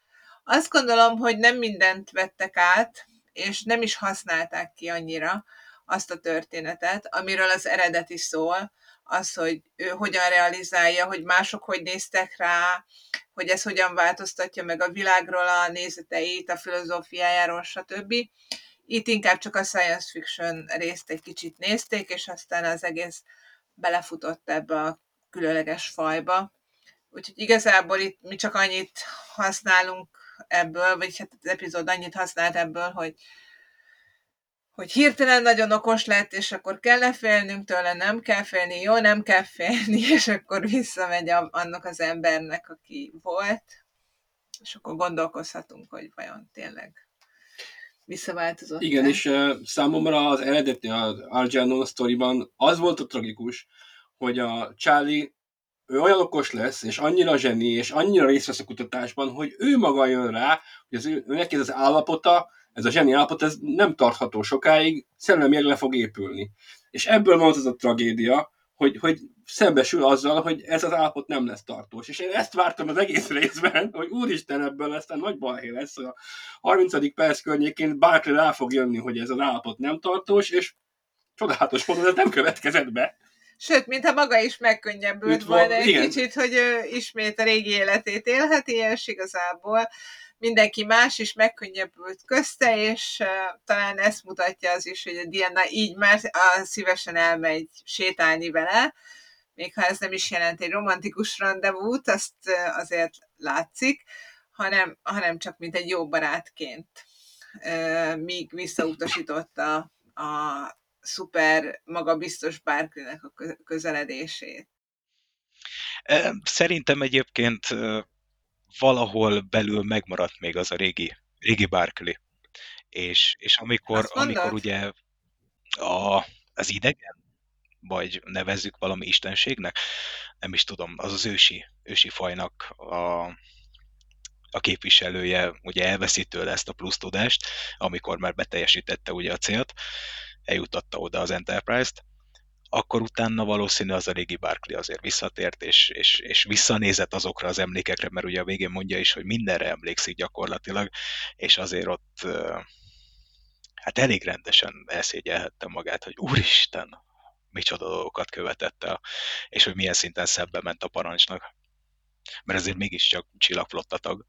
Azt gondolom, hogy nem mindent vettek át, és nem is használták ki annyira azt a történetet, amiről az eredeti szól, az, hogy ő hogyan realizálja, hogy mások hogy néztek rá, hogy ez hogyan változtatja meg a világról a nézeteit, a filozófiájáról, stb. Itt inkább csak a science fiction részt egy kicsit nézték, és aztán az egész belefutott ebbe a különleges fajba. Úgyhogy igazából itt mi csak annyit használunk ebből, vagy hát az epizód annyit használt ebből, hogy hogy hirtelen nagyon okos lett, és akkor kell-e félnünk tőle, nem kell félni, jó, nem kell félni, és akkor visszamegy a, annak az embernek, aki volt, és akkor gondolkozhatunk, hogy vajon tényleg visszaváltozott. Igen, és uh, számomra az eredeti, az Arjanon sztoriban az volt a tragikus, hogy a Charlie ő olyan okos lesz, és annyira zseni, és annyira részt vesz a kutatásban, hogy ő maga jön rá, hogy az ő, neki ez az állapota, ez a zseni állapot, ez nem tartható sokáig, szellemileg le fog épülni. És ebből van az a tragédia, hogy, hogy szembesül azzal, hogy ez az állapot nem lesz tartós. És én ezt vártam az egész részben, hogy úristen ebből aztán nagy balhé lesz. A 30. perc környékén bárki rá fog jönni, hogy ez az állapot nem tartós, és csodálatos módon ez nem következett be. Sőt, mintha maga is megkönnyebbült volna egy igen. kicsit, hogy ő ismét a régi életét élheti, és igazából mindenki más is megkönnyebbült közte, és talán ezt mutatja az is, hogy a Diana így már szívesen elmegy sétálni vele, még ha ez nem is jelent egy romantikus rendezvút, azt azért látszik, hanem, hanem csak mint egy jó barátként, míg visszautasította a szuper magabiztos bárkinek a közeledését. Szerintem egyébként valahol belül megmaradt még az a régi, régi Barkley. És, és amikor, amikor ugye a, az idegen, vagy nevezzük valami istenségnek, nem is tudom, az az ősi, ősi fajnak a, a képviselője ugye elveszi tőle ezt a plusz tudást, amikor már beteljesítette ugye a célt, eljutatta oda az Enterprise-t, akkor utána valószínű az a régi Barkley azért visszatért, és, és, és visszanézett azokra az emlékekre, mert ugye a végén mondja is, hogy mindenre emlékszik gyakorlatilag, és azért ott hát elég rendesen elszégyelhette magát, hogy úristen, micsoda dolgokat követett el, és hogy milyen szinten szebbe ment a parancsnak. Mert azért mégiscsak csillagflotta tag.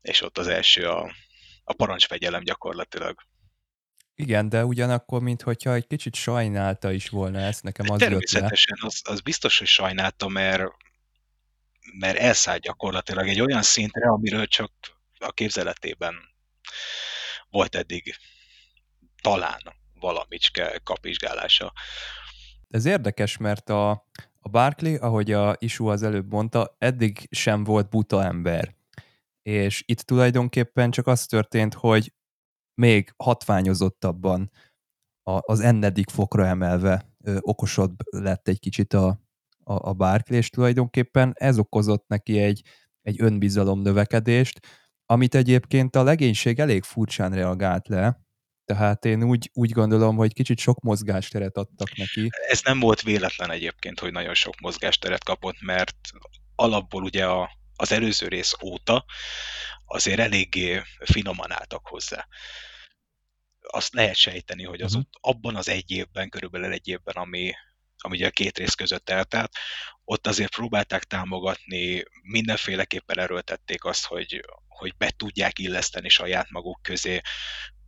És ott az első a, a parancsfegyelem gyakorlatilag. Igen, de ugyanakkor, mintha egy kicsit sajnálta is volna ezt, nekem az Természetesen, az, az biztos, hogy sajnálta, mert, mert elszállt gyakorlatilag egy olyan szintre, amiről csak a képzeletében volt eddig talán valamicske kapizsgálása. Ez érdekes, mert a, a Barkley, ahogy a Isu az előbb mondta, eddig sem volt buta ember. És itt tulajdonképpen csak az történt, hogy még hatványozottabban az ennedik fokra emelve ö, okosabb lett egy kicsit a, a, a Barkley, és tulajdonképpen ez okozott neki egy, egy önbizalom növekedést, amit egyébként a legénység elég furcsán reagált le, tehát én úgy, úgy gondolom, hogy kicsit sok mozgásteret adtak neki. Ez nem volt véletlen egyébként, hogy nagyon sok mozgásteret kapott, mert alapból ugye a, az előző rész óta azért eléggé finoman álltak hozzá azt lehet sejteni, hogy az uh-huh. ott abban az egy évben, körülbelül egy évben, ami, ami ugye a két rész között eltelt, ott azért próbálták támogatni, mindenféleképpen erőltették azt, hogy, hogy be tudják illeszteni saját maguk közé,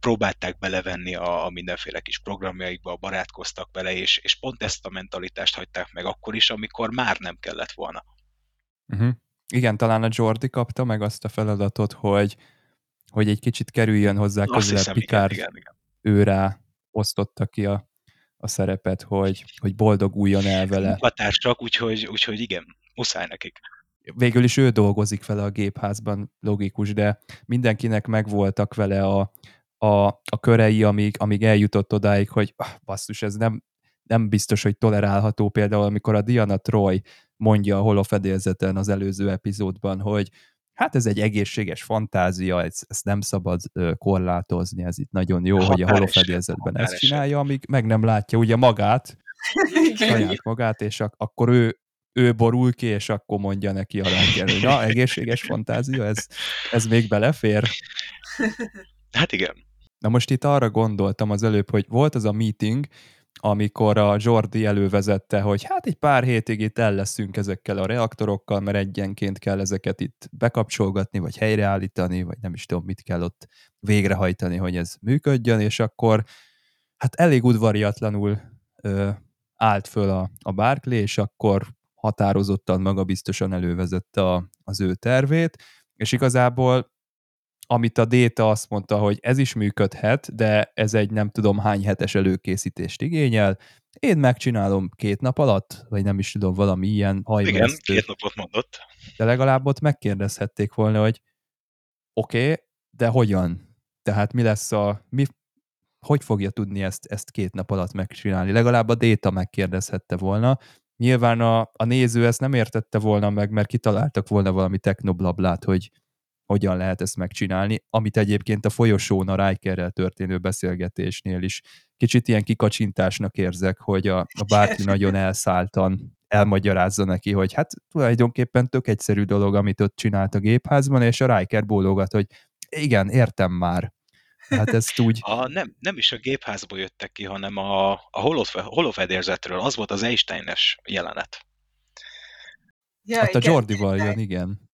próbálták belevenni a, a mindenféle kis programjaikba, barátkoztak vele, és, és pont ezt a mentalitást hagyták meg akkor is, amikor már nem kellett volna. Uh-huh. Igen, talán a Jordi kapta meg azt a feladatot, hogy hogy egy kicsit kerüljön hozzá közelebb Picard, igen, igen, igen. ő rá osztotta ki a, a szerepet, hogy, hogy boldoguljon el vele. Munkatársak, úgyhogy, úgyhogy igen, muszáj nekik. Végül is ő dolgozik vele a gépházban, logikus, de mindenkinek megvoltak vele a, a, a körei, amíg, amíg eljutott odáig, hogy ah, basszus, ez nem, nem biztos, hogy tolerálható például, amikor a Diana Troy mondja a holofedélzeten az előző epizódban, hogy hát ez egy egészséges fantázia, ezt, ezt nem szabad korlátozni, ez itt nagyon jó, hogy a holofedélzetben ezt csinálja, amíg meg nem látja ugye magát, saját magát, és ak- akkor ő, ő borul ki, és akkor mondja neki a Riker, hogy na, egészséges fantázia, ez, ez még belefér? Hát igen. Na most itt arra gondoltam az előbb, hogy volt az a meeting, amikor a Jordi elővezette, hogy hát egy pár hétig itt el leszünk ezekkel a reaktorokkal, mert egyenként kell ezeket itt bekapcsolgatni, vagy helyreállítani, vagy nem is tudom, mit kell ott végrehajtani, hogy ez működjön, és akkor hát elég udvariatlanul ö, állt föl a, a Barclay, és akkor határozottan, magabiztosan elővezette a, az ő tervét, és igazából amit a Déta azt mondta, hogy ez is működhet, de ez egy nem tudom hány hetes előkészítést igényel. Én megcsinálom két nap alatt, vagy nem is tudom, valami ilyen Igen, hajmeresztő. két napot mondott. De legalább ott megkérdezhették volna, hogy oké, okay, de hogyan? Tehát mi lesz a... Mi, hogy fogja tudni ezt, ezt két nap alatt megcsinálni? Legalább a Déta megkérdezhette volna. Nyilván a, a néző ezt nem értette volna meg, mert kitaláltak volna valami technoblablát, hogy hogyan lehet ezt megcsinálni, amit egyébként a folyosón a Rikerrel történő beszélgetésnél is kicsit ilyen kikacsintásnak érzek, hogy a, a bárki nagyon elszálltan elmagyarázza neki, hogy hát tulajdonképpen tök egyszerű dolog, amit ott csinált a gépházban, és a Riker bólogat, hogy igen, értem már. Hát ezt úgy... A, nem, nem is a gépházból jöttek ki, hanem a, a holofedérzetről. Az volt az Einsteines jelenet. Ja, Hát a igen, Jordival jön, igen.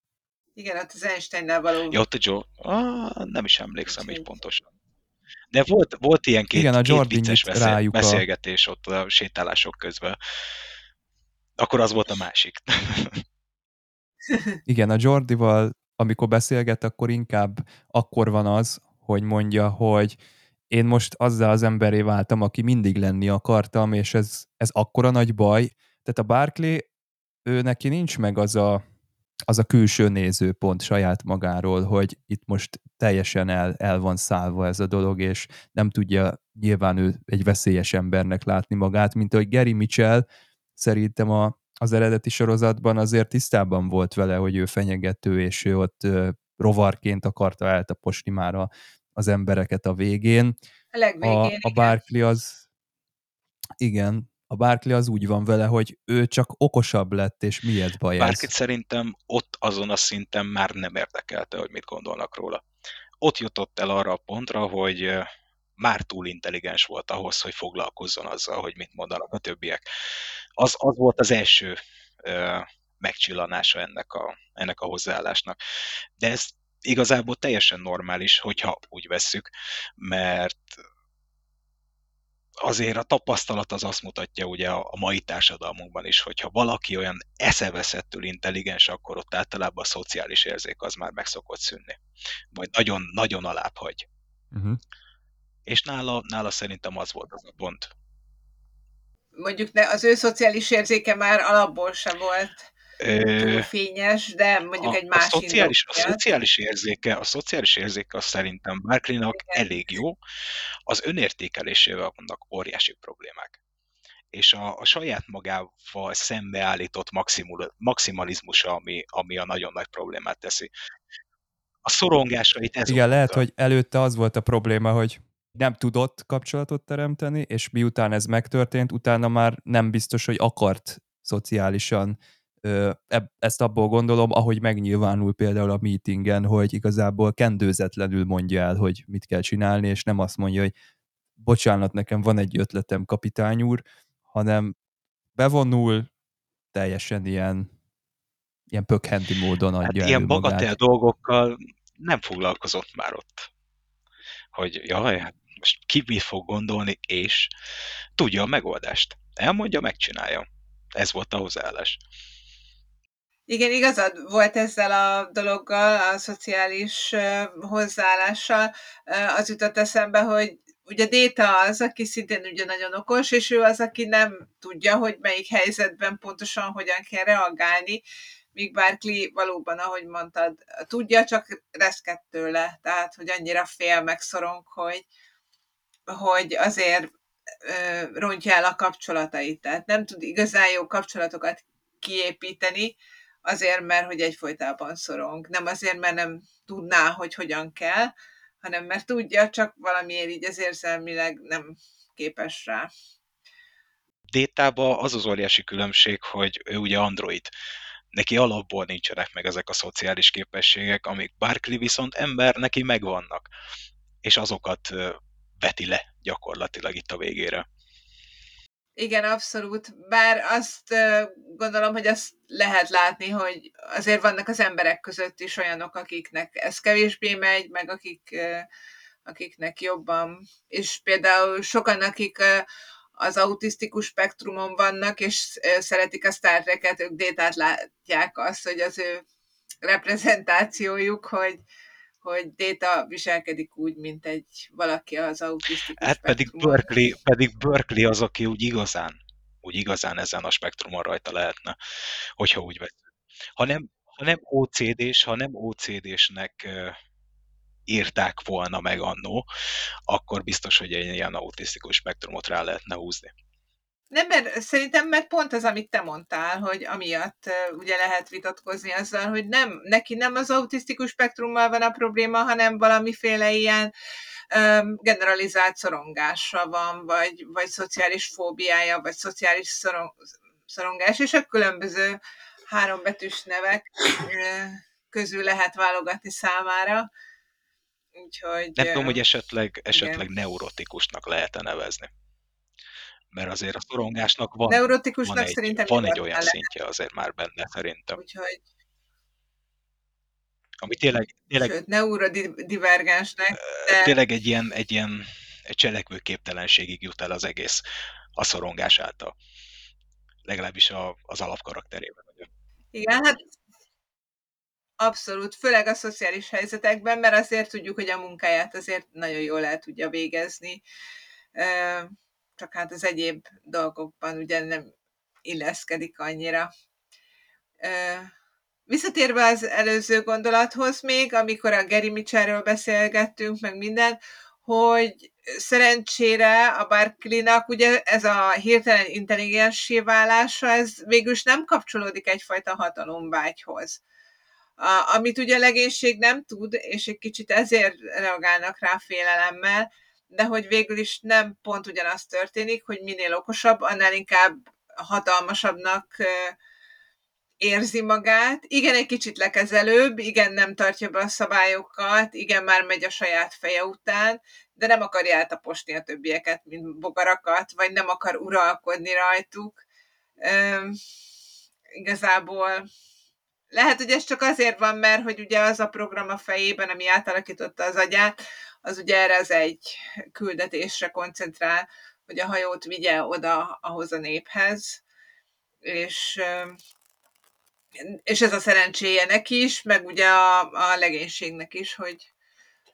Igen, ott az Einsteinnel való. Ja, ott a Joe, ah, nem is emlékszem így pontosan. De volt, volt ilyen két, Igen, a két Jordi vicces beszél, rájuk a- beszélgetés ott a sétálások közben. Akkor az volt a másik. Igen, a Jordival, amikor beszélget, akkor inkább akkor van az, hogy mondja, hogy én most azzal az emberé váltam, aki mindig lenni akartam, és ez, ez akkora nagy baj. Tehát a Barclay, ő neki nincs meg az a, az a külső nézőpont saját magáról, hogy itt most teljesen el, el van szállva ez a dolog, és nem tudja nyilván ő egy veszélyes embernek látni magát, mint ahogy Gary Mitchell szerintem a, az eredeti sorozatban azért tisztában volt vele, hogy ő fenyegető, és ő ott ö, rovarként akarta eltaposni már a, az embereket a végén. A legvégén, A, a. Barkley az, igen, a Barkley az úgy van vele, hogy ő csak okosabb lett, és miért baj ez? Bárkit szerintem ott azon a szinten már nem érdekelte, hogy mit gondolnak róla. Ott jutott el arra a pontra, hogy már túl intelligens volt ahhoz, hogy foglalkozzon azzal, hogy mit mondanak a többiek. Az, az volt az első ö, megcsillanása ennek a, ennek a hozzáállásnak. De ez igazából teljesen normális, hogyha úgy vesszük, mert azért a tapasztalat az azt mutatja ugye a, a mai társadalmunkban is, hogyha valaki olyan eszeveszettül intelligens, akkor ott általában a szociális érzék az már meg szokott szűnni. Vagy nagyon, nagyon alább hagy. Uh-huh. És nála, nála szerintem az volt az a pont. Mondjuk ne, az ő szociális érzéke már alapból sem volt túl fényes, de mondjuk a, egy a, más szociális, a szociális érzéke, a szociális érzéke az szerintem Barclaynak elég jó, az önértékelésével vannak óriási problémák. És a, a saját magával szembeállított maximul, maximalizmusa, ami, ami a nagyon nagy problémát teszi. A szorongásait ez Igen, lehet, hogy előtte az volt a probléma, hogy nem tudott kapcsolatot teremteni, és miután ez megtörtént, utána már nem biztos, hogy akart szociálisan ezt abból gondolom, ahogy megnyilvánul például a meetingen, hogy igazából kendőzetlenül mondja el, hogy mit kell csinálni, és nem azt mondja, hogy bocsánat, nekem van egy ötletem, kapitány úr, hanem bevonul, teljesen ilyen, ilyen pökhendi módon adja Hát elő ilyen magát. bagatel dolgokkal nem foglalkozott már ott. Hogy jaj, hát most ki mit fog gondolni, és tudja a megoldást. Elmondja, megcsinálja. Ez volt a hozzáállás. Igen, igazad volt ezzel a dologgal, a szociális hozzáállással. Az jutott eszembe, hogy ugye Déta az, aki szintén ugye nagyon okos, és ő az, aki nem tudja, hogy melyik helyzetben pontosan hogyan kell reagálni, míg Barkley valóban, ahogy mondtad, tudja, csak reszket tőle, tehát, hogy annyira fél megszorong, hogy, hogy azért ö, rontja el a kapcsolatait, tehát nem tud igazán jó kapcsolatokat kiépíteni, azért, mert hogy egyfolytában szorong. Nem azért, mert nem tudná, hogy hogyan kell, hanem mert tudja, csak valamiért így az érzelmileg nem képes rá. Détába az az óriási különbség, hogy ő ugye android. Neki alapból nincsenek meg ezek a szociális képességek, amik Barkley viszont ember, neki megvannak. És azokat veti le gyakorlatilag itt a végére. Igen, abszolút. Bár azt gondolom, hogy azt lehet látni, hogy azért vannak az emberek között is olyanok, akiknek ez kevésbé megy, meg akik, akiknek jobban. És például sokan, akik az autisztikus spektrumon vannak, és szeretik a Star Trek-et, ők détát látják azt, hogy az ő reprezentációjuk, hogy, hogy Déta viselkedik úgy, mint egy valaki az autisztikus Hát pedig Berkeley, pedig Berkeley az, aki úgy igazán, úgy igazán ezen a spektrumon rajta lehetne, hogyha úgy veszünk. Ha nem, ha nem OCD-s, ha nem OCD-snek írták volna meg annó, akkor biztos, hogy egy ilyen autisztikus spektrumot rá lehetne húzni. Nem, mert szerintem meg pont az, amit te mondtál, hogy amiatt ugye lehet vitatkozni azzal, hogy nem, neki nem az autisztikus spektrummal van a probléma, hanem valamiféle ilyen um, generalizált szorongása van, vagy, vagy szociális fóbiája, vagy szociális szorong, szorongás, és a különböző hárombetűs nevek uh, közül lehet válogatni számára. Úgyhogy, nem tudom, hogy esetleg, esetleg neurotikusnak lehet nevezni mert azért a szorongásnak van, Neurotikusnak van egy, szerintem van egy olyan lehet. szintje azért már benne szerintem. Úgyhogy ami tényleg, tényleg Sőt, neurodivergensnek. De... Tényleg egy ilyen, egy ilyen egy cselekvőképtelenségig jut el az egész a szorongás által. Legalábbis a, az alapkarakterében. Igen, hát abszolút, főleg a szociális helyzetekben, mert azért tudjuk, hogy a munkáját azért nagyon jól el tudja végezni csak hát az egyéb dolgokban ugye nem illeszkedik annyira. Visszatérve az előző gondolathoz még, amikor a Gary Mitchellről beszélgettünk, meg minden, hogy szerencsére a Barclaynak ugye ez a hirtelen intelligensé válása, ez végülis nem kapcsolódik egyfajta hatalomvágyhoz. A, amit ugye a legénység nem tud, és egy kicsit ezért reagálnak rá félelemmel, de hogy végül is nem pont ugyanaz történik, hogy minél okosabb, annál inkább hatalmasabbnak érzi magát. Igen, egy kicsit lekezelőbb, igen, nem tartja be a szabályokat, igen, már megy a saját feje után, de nem akarja eltaposni a többieket, mint bogarakat, vagy nem akar uralkodni rajtuk. Üm, igazából lehet, hogy ez csak azért van, mert hogy ugye az a program a fejében, ami átalakította az agyát, az ugye erre az egy küldetésre koncentrál, hogy a hajót vigye oda ahhoz a néphez, és, és ez a szerencséje neki is, meg ugye a, a legénységnek is, hogy,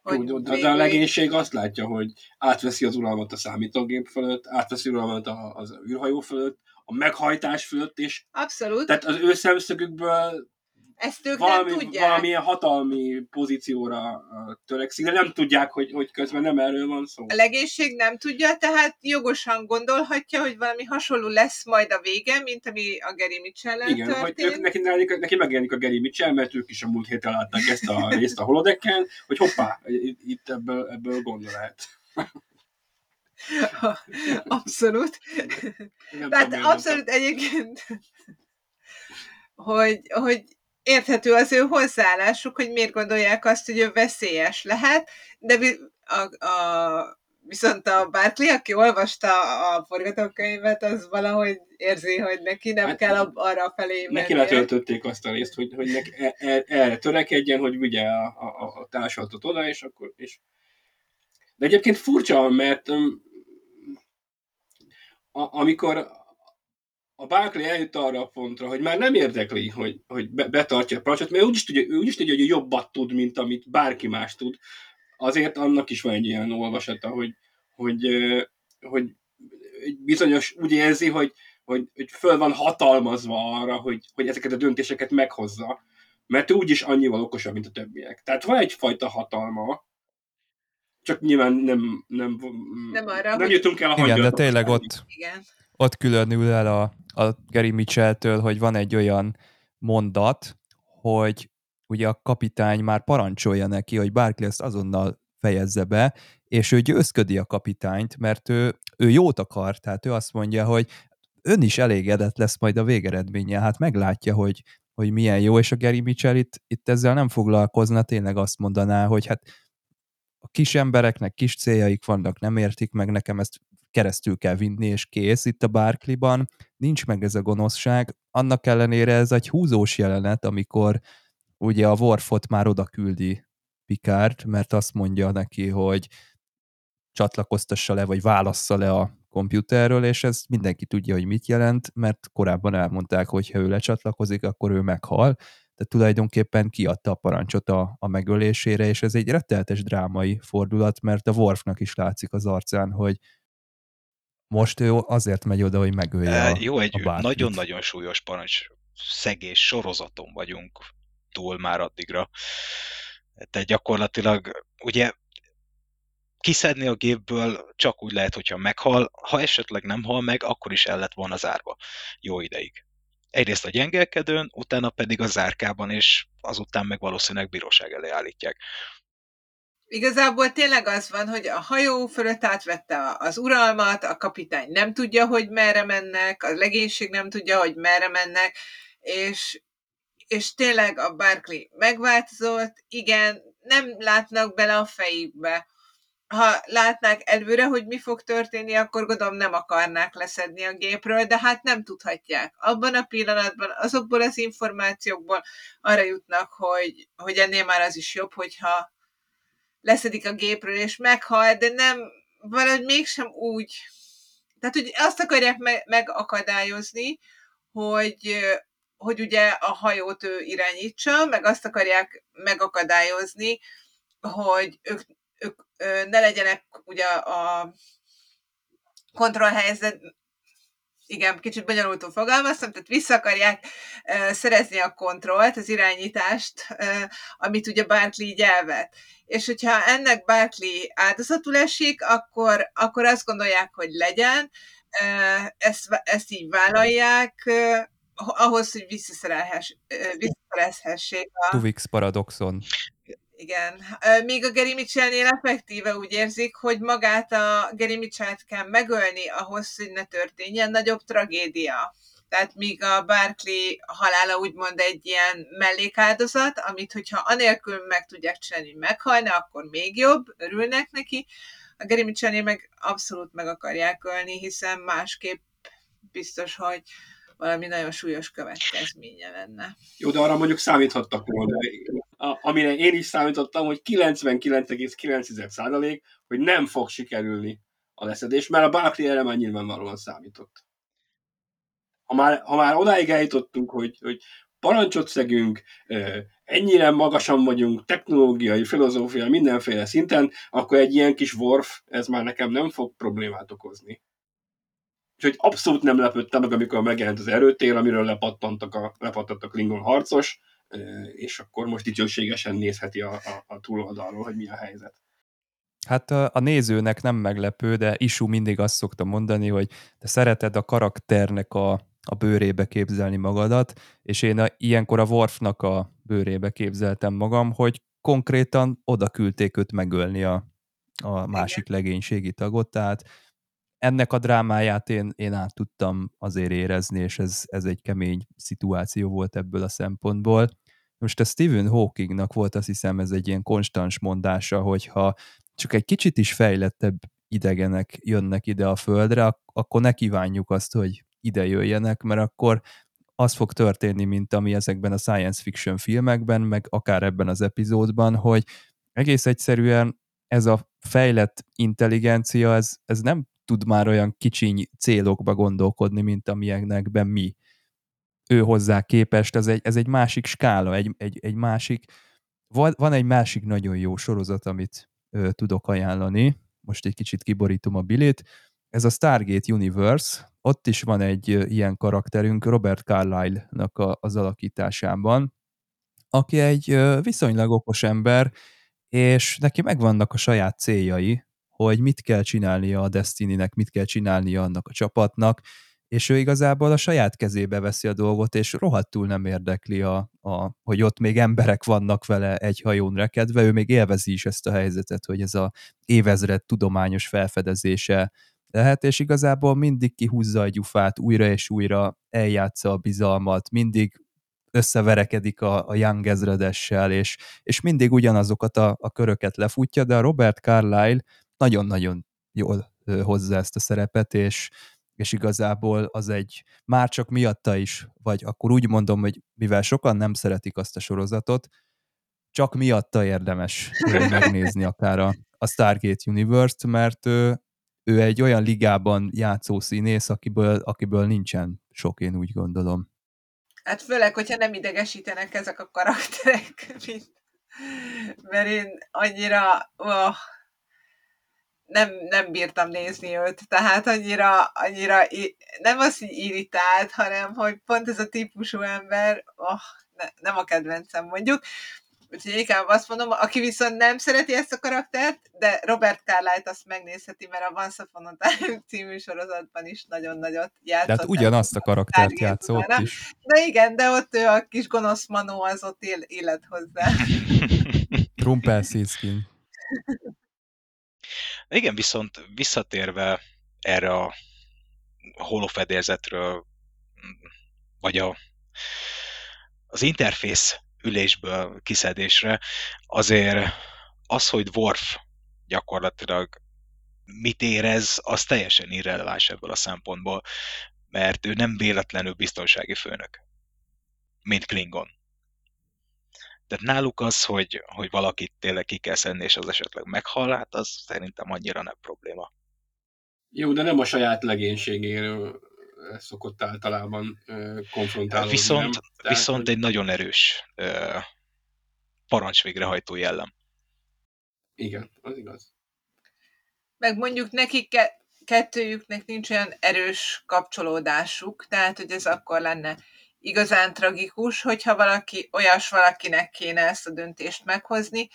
hogy Jó, de, de a legénység azt látja, hogy átveszi az uralmat a számítógép fölött, átveszi uralmat az űrhajó fölött, a meghajtás fölött, és Abszolút. Tehát az ő szemszögükből ezt ők valami, nem tudják. Valamilyen hatalmi pozícióra törekszik, de nem tudják, hogy, hogy közben nem erről van szó. A legénység nem tudja, tehát jogosan gondolhatja, hogy valami hasonló lesz majd a vége, mint ami a Gary mitchell Igen, történt. hogy ők, neki, neki, neki megjelenik a Gary Mitchell, mert ők is a múlt héten látták ezt a részt a holodecken, hogy hoppá, itt ebből, ebből gondol lehet. Abszolút. Tehát abszolút egyébként, hogy, hogy érthető az ő hozzáállásuk, hogy miért gondolják azt, hogy ő veszélyes lehet, de a, a, viszont a Barkley, aki olvasta a forgatókönyvet, az valahogy érzi, hogy neki nem hát, kell arra felé menni. Neki letöltötték azt a részt, hogy, hogy neki, e, e, erre törekedjen, hogy vigye a, a, a társadatot oda, és akkor... És... De egyébként furcsa, mert a, amikor a Barkley eljut arra a pontra, hogy már nem érdekli, hogy, hogy betartja a parancsot, mert úgyis tudja, ő úgyis tudja, hogy jobbat tud, mint amit bárki más tud. Azért annak is van egy ilyen olvasata, hogy, hogy, hogy bizonyos úgy érzi, hogy, hogy, hogy föl van hatalmazva arra, hogy, hogy ezeket a döntéseket meghozza, mert ő úgyis annyival okosabb, mint a többiek. Tehát van egyfajta hatalma, csak nyilván nem, nem, nem, arra, nem jutunk el a Igen, de tényleg ott, Igen. Ott különül el a, a Gary Mitchell-től, hogy van egy olyan mondat, hogy ugye a kapitány már parancsolja neki, hogy Barkley ezt azonnal fejezze be, és ő győzködi a kapitányt, mert ő, ő jót akar, tehát ő azt mondja, hogy ön is elégedett lesz majd a végeredménnyel, hát meglátja, hogy, hogy milyen jó, és a Gary Mitchell itt, itt ezzel nem foglalkozna, tényleg azt mondaná, hogy hát a kis embereknek kis céljaik vannak, nem értik meg, nekem ezt keresztül kell vinni, és kész. Itt a Barclayban nincs meg ez a gonoszság, annak ellenére ez egy húzós jelenet, amikor ugye a Worfot már oda küldi Picard, mert azt mondja neki, hogy csatlakoztassa le, vagy válassza le a komputerről, és ez mindenki tudja, hogy mit jelent, mert korábban elmondták, hogy ha ő lecsatlakozik, akkor ő meghal, tehát tulajdonképpen kiadta a parancsot a, a megölésére, és ez egy retteltes drámai fordulat, mert a Worfnak is látszik az arcán, hogy most ő azért megy oda, hogy megölje E, a, jó, egy nagyon-nagyon súlyos parancs szegés sorozaton vagyunk túl már addigra. Tehát gyakorlatilag ugye kiszedni a gépből csak úgy lehet, hogyha meghal, ha esetleg nem hal meg, akkor is el lett volna zárva jó ideig. Egyrészt a gyengelkedőn, utána pedig a zárkában, és azután meg valószínűleg bíróság elé állítják. Igazából tényleg az van, hogy a hajó fölött átvette az uralmat, a kapitány nem tudja, hogy merre mennek, a legénység nem tudja, hogy merre mennek, és, és tényleg a Barclay megváltozott, igen, nem látnak bele a fejükbe. Ha látnák előre, hogy mi fog történni, akkor gondolom nem akarnák leszedni a gépről, de hát nem tudhatják. Abban a pillanatban, azokból az információkból arra jutnak, hogy, hogy ennél már az is jobb, hogyha leszedik a gépről, és meghal, de nem, valahogy mégsem úgy. Tehát, hogy azt akarják me- megakadályozni, hogy, hogy ugye a hajót ő irányítsa, meg azt akarják megakadályozni, hogy ők, ők ne legyenek ugye a kontrollhelyzet, igen, kicsit bonyolultul fogalmaztam, tehát vissza akarják uh, szerezni a kontrollt, az irányítást, uh, amit ugye Barkley így elvet. És hogyha ennek Barkley áldozatul esik, akkor, akkor azt gondolják, hogy legyen, uh, ezt, ezt így vállalják, uh, ahhoz, hogy visszaszerezhessék a... Tuvix paradoxon. Igen. Még a Gary Mitchellnél effektíve úgy érzik, hogy magát a Gary Mitchell-t kell megölni ahhoz, hogy ne történjen nagyobb tragédia. Tehát míg a Barkley halála úgymond egy ilyen mellékáldozat, amit hogyha anélkül meg tudják csinálni, hogy meghalna, akkor még jobb, örülnek neki. A Gary Mitchellnél meg abszolút meg akarják ölni, hiszen másképp biztos, hogy valami nagyon súlyos következménye lenne. Jó, de arra mondjuk számíthattak volna. Amire én is számítottam, hogy 99,9% hogy nem fog sikerülni a leszedés, mert a Barkley erre már nyilvánvalóan számított. Ha már, ha már odáig eljutottunk, hogy, hogy parancsot szegünk, ennyire magasan vagyunk, technológiai, filozófiai, mindenféle szinten, akkor egy ilyen kis Worf, ez már nekem nem fog problémát okozni. Úgyhogy abszolút nem lepődtem meg, amikor megjelent az erőtér, amiről lepattantak a, lepattantak a Klingon harcos, és akkor most dicsőségesen nézheti a, a, a túloldalról, hogy mi a helyzet. Hát a, a nézőnek nem meglepő, de Isu mindig azt szokta mondani, hogy te szereted a karakternek a, a bőrébe képzelni magadat, és én a, ilyenkor a Worfnak a bőrébe képzeltem magam, hogy konkrétan oda küldték őt megölni a, a másik legénységi tagot, tehát ennek a drámáját én, én át tudtam azért érezni, és ez, ez egy kemény szituáció volt ebből a szempontból. Most a Stephen Hawkingnak volt azt hiszem ez egy ilyen konstans mondása, hogyha csak egy kicsit is fejlettebb idegenek jönnek ide a Földre, akkor ne kívánjuk azt, hogy ide jöjjenek, mert akkor az fog történni, mint ami ezekben a science fiction filmekben, meg akár ebben az epizódban, hogy egész egyszerűen ez a fejlett intelligencia, ez, ez nem tud már olyan kicsiny célokba gondolkodni, mint amilyenekben mi. Ő hozzá képest, ez egy, ez egy másik skála, egy, egy, egy másik, van, egy másik nagyon jó sorozat, amit ö, tudok ajánlani, most egy kicsit kiborítom a bilit, ez a Stargate Universe, ott is van egy ilyen karakterünk Robert Carlyle-nak a, az alakításában, aki egy viszonylag okos ember, és neki megvannak a saját céljai, hogy mit kell csinálnia a Destiny-nek, mit kell csinálnia annak a csapatnak, és ő igazából a saját kezébe veszi a dolgot, és rohadtul nem érdekli, a, a, hogy ott még emberek vannak vele egy hajón rekedve, ő még élvezi is ezt a helyzetet, hogy ez a évezred tudományos felfedezése lehet, és igazából mindig kihúzza a gyufát, újra és újra eljátsza a bizalmat, mindig összeverekedik a, a Young ezredessel, és, és mindig ugyanazokat a, a köröket lefutja, de a Robert Carlyle nagyon-nagyon jól hozza ezt a szerepet, és, és igazából az egy, már csak miatta is, vagy akkor úgy mondom, hogy mivel sokan nem szeretik azt a sorozatot, csak miatta érdemes megnézni akár a, a Stargate Universe-t, mert ő, ő egy olyan ligában játszó színész, akiből, akiből nincsen sok, én úgy gondolom. Hát főleg, hogyha nem idegesítenek ezek a karakterek, mint, mert én annyira oh, nem, nem bírtam nézni őt, tehát annyira, annyira nem az, hogy irritált, hanem hogy pont ez a típusú ember, oh, ne, nem a kedvencem mondjuk, Úgyhogy inkább azt mondom, aki viszont nem szereti ezt a karaktert, de Robert Carlyle-t azt megnézheti, mert a Once Upon a Time című sorozatban is nagyon nagyot játszott. Tehát ugyanazt a karaktert játszott is. De igen, de ott ő a kis gonosz manó az ott él, élet hozzá. Rumpelstiltskin. Igen, viszont visszatérve erre a holofedélzetről, vagy a, az interfész ülésből kiszedésre, azért az, hogy Worf gyakorlatilag mit érez, az teljesen irreleváns ebből a szempontból, mert ő nem véletlenül biztonsági főnök, mint Klingon. Tehát náluk az, hogy, hogy valakit tényleg ki kell szedni, és az esetleg meghal, hát az szerintem annyira nem probléma. Jó, de nem a saját legénységéről szokott általában konfrontálódni. Viszont, nem? Tehát, viszont hogy... egy nagyon erős parancs végrehajtó jellem. Igen, az igaz. Meg mondjuk nekik ke- kettőjüknek nincs olyan erős kapcsolódásuk, tehát hogy ez akkor lenne igazán tragikus, hogyha valaki, olyas valakinek kéne ezt a döntést meghozni,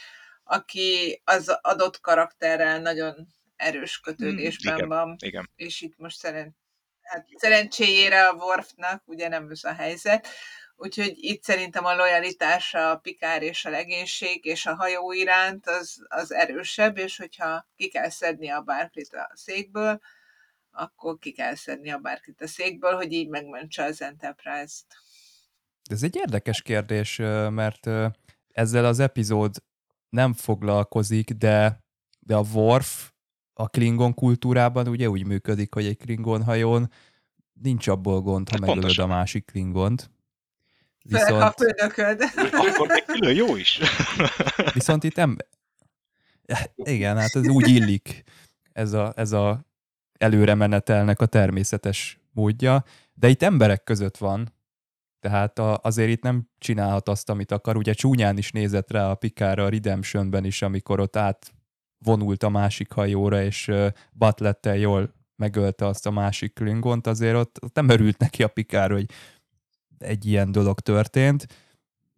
aki az adott karakterrel nagyon erős kötődésben igen, van. Igen. És itt most szerint hát szerencséjére a Worfnak ugye nem ez a helyzet, úgyhogy itt szerintem a lojalitása a pikár és a legénység és a hajó iránt az, az erősebb, és hogyha ki kell szedni a bárkit a székből, akkor ki kell szedni a bárkit a székből, hogy így megmentse az Enterprise-t. Ez egy érdekes kérdés, mert ezzel az epizód nem foglalkozik, de, de a Worf a Klingon kultúrában ugye úgy működik, hogy egy Klingon hajón nincs abból gond, ha hát megölöd pontosan. a másik Klingont. Viszont... a főnököd. Akkor még külön jó is. Viszont itt nem... Igen, hát ez úgy illik ez a, ez a előre menetelnek a természetes módja, de itt emberek között van, tehát a, azért itt nem csinálhat azt, amit akar. Ugye csúnyán is nézett rá a Pikára a Redemptionben is, amikor ott át vonult a másik hajóra, és Butlettel jól megölte azt a másik klingont, azért ott, ott nem örült neki a Pikár, hogy egy ilyen dolog történt.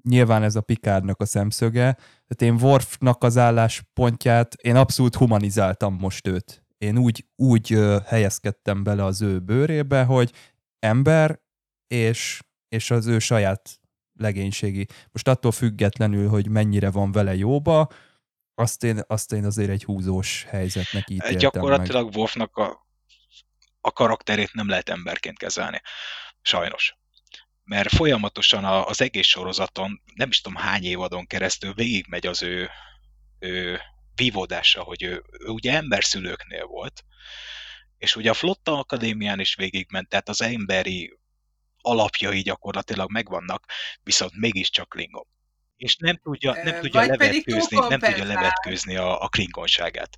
Nyilván ez a Pikárnak a szemszöge. Tehát én Worfnak az álláspontját, én abszolút humanizáltam most őt. Én úgy, úgy helyezkedtem bele az ő bőrébe, hogy ember, és, és az ő saját legénységi. Most attól függetlenül, hogy mennyire van vele jóba, azt én, azt én azért egy húzós helyzetnek ítéltem Gyakorlatilag meg. Wolfnak a, a karakterét nem lehet emberként kezelni. Sajnos. Mert folyamatosan az egész sorozaton, nem is tudom hány évadon keresztül végigmegy az ő, ő vívódása, hogy ő, ő ugye emberszülőknél volt, és ugye a Flotta Akadémián is végigment, tehát az emberi alapjai gyakorlatilag megvannak, viszont mégiscsak Klingon és nem tudja, nem tudja levetkőzni, nem tudja levetkőzni a, a klingonságát.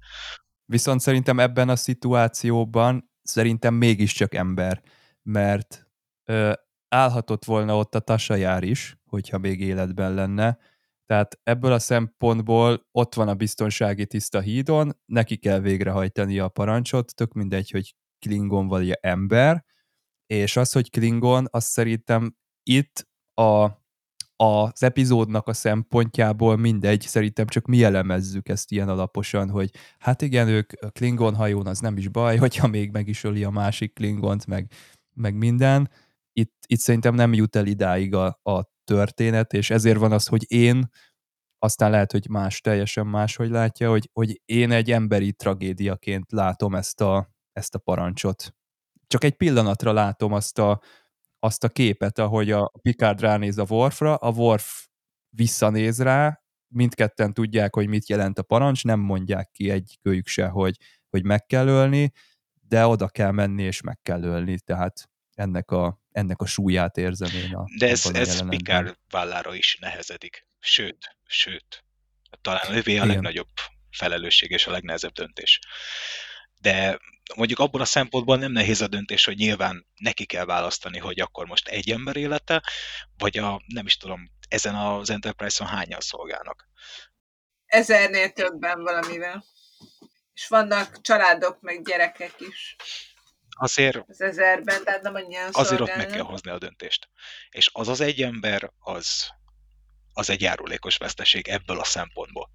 Viszont szerintem ebben a szituációban szerintem mégiscsak ember, mert ö, állhatott volna ott a tasajár is, hogyha még életben lenne, tehát ebből a szempontból ott van a biztonsági tiszta hídon, neki kell végrehajtani a parancsot, tök mindegy, hogy Klingon vagy ember, és az, hogy Klingon, azt szerintem itt a az epizódnak a szempontjából mindegy, szerintem csak mi elemezzük ezt ilyen alaposan, hogy hát igen, ők a Klingon hajón az nem is baj, hogyha még meg is öli a másik Klingont, meg, meg minden. Itt, itt szerintem nem jut el idáig a, a történet, és ezért van az, hogy én, aztán lehet, hogy más teljesen máshogy látja, hogy, hogy én egy emberi tragédiaként látom ezt a, ezt a parancsot. Csak egy pillanatra látom azt a, azt a képet, ahogy a Picard ránéz a Worfra, a Worf visszanéz rá, mindketten tudják, hogy mit jelent a parancs, nem mondják ki egy kölyük se, hogy, hogy meg kell ölni, de oda kell menni, és meg kell ölni, tehát ennek a, ennek a súlyát érzem én a De ez, ez Picard vállára is nehezedik. Sőt, sőt, talán ővé a legnagyobb felelősség és a legnehezebb döntés. De mondjuk abból a szempontból nem nehéz a döntés, hogy nyilván neki kell választani, hogy akkor most egy ember élete, vagy a, nem is tudom, ezen az Enterprise-on hányan szolgálnak. Ezernél többen valamivel. És vannak családok, meg gyerekek is. Azért, az ezerben, tehát nem annyian Azért ott meg kell hozni a döntést. És az az egy ember, az, az egy járulékos veszteség ebből a szempontból.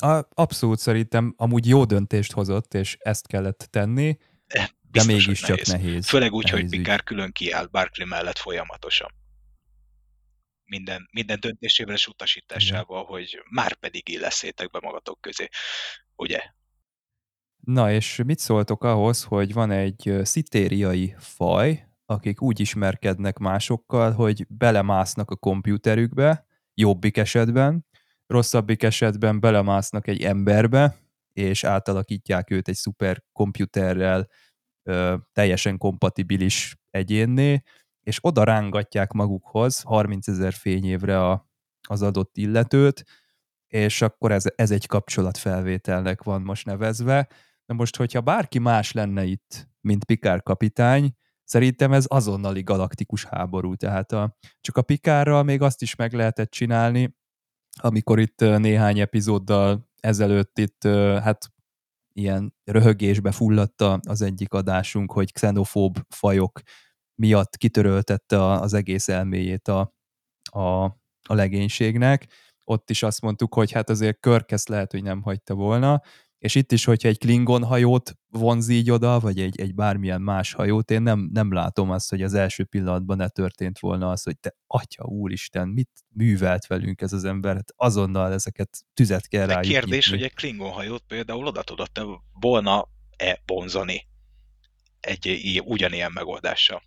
A, abszolút szerintem amúgy jó döntést hozott, és ezt kellett tenni, de, de mégiscsak nehéz. nehéz. Főleg úgy, nehéz hogy Picard külön kiáll Barkley mellett folyamatosan. Minden, minden döntésével és utasításával, Igen. hogy már pedig illeszétek be magatok közé. Ugye? Na és mit szóltok ahhoz, hogy van egy szitériai faj, akik úgy ismerkednek másokkal, hogy belemásznak a kompjúterükbe, jobbik esetben, rosszabbik esetben belemásznak egy emberbe, és átalakítják őt egy szuperkomputerrel teljesen kompatibilis egyénné, és oda rángatják magukhoz 30 ezer fényévre a, az adott illetőt, és akkor ez, ez egy kapcsolatfelvételnek van most nevezve. Na most, hogyha bárki más lenne itt, mint Pikár kapitány, szerintem ez azonnali galaktikus háború, tehát a, csak a Pikárral még azt is meg lehetett csinálni, amikor itt néhány epizóddal ezelőtt itt hát ilyen röhögésbe fulladta az egyik adásunk, hogy xenofób fajok miatt kitöröltette az egész elméjét a, a, a legénységnek. Ott is azt mondtuk, hogy hát azért Körkesz lehet, hogy nem hagyta volna, és itt is, hogyha egy Klingon hajót vonz így oda, vagy egy, egy bármilyen más hajót, én nem, nem látom azt, hogy az első pillanatban ne történt volna az, hogy te atya úristen, mit művelt velünk ez az ember, hát azonnal ezeket tüzet kell rá. Kérdés, nyitni. hogy egy Klingon hajót például oda tudott -e volna-e bonzani egy ugyanilyen megoldással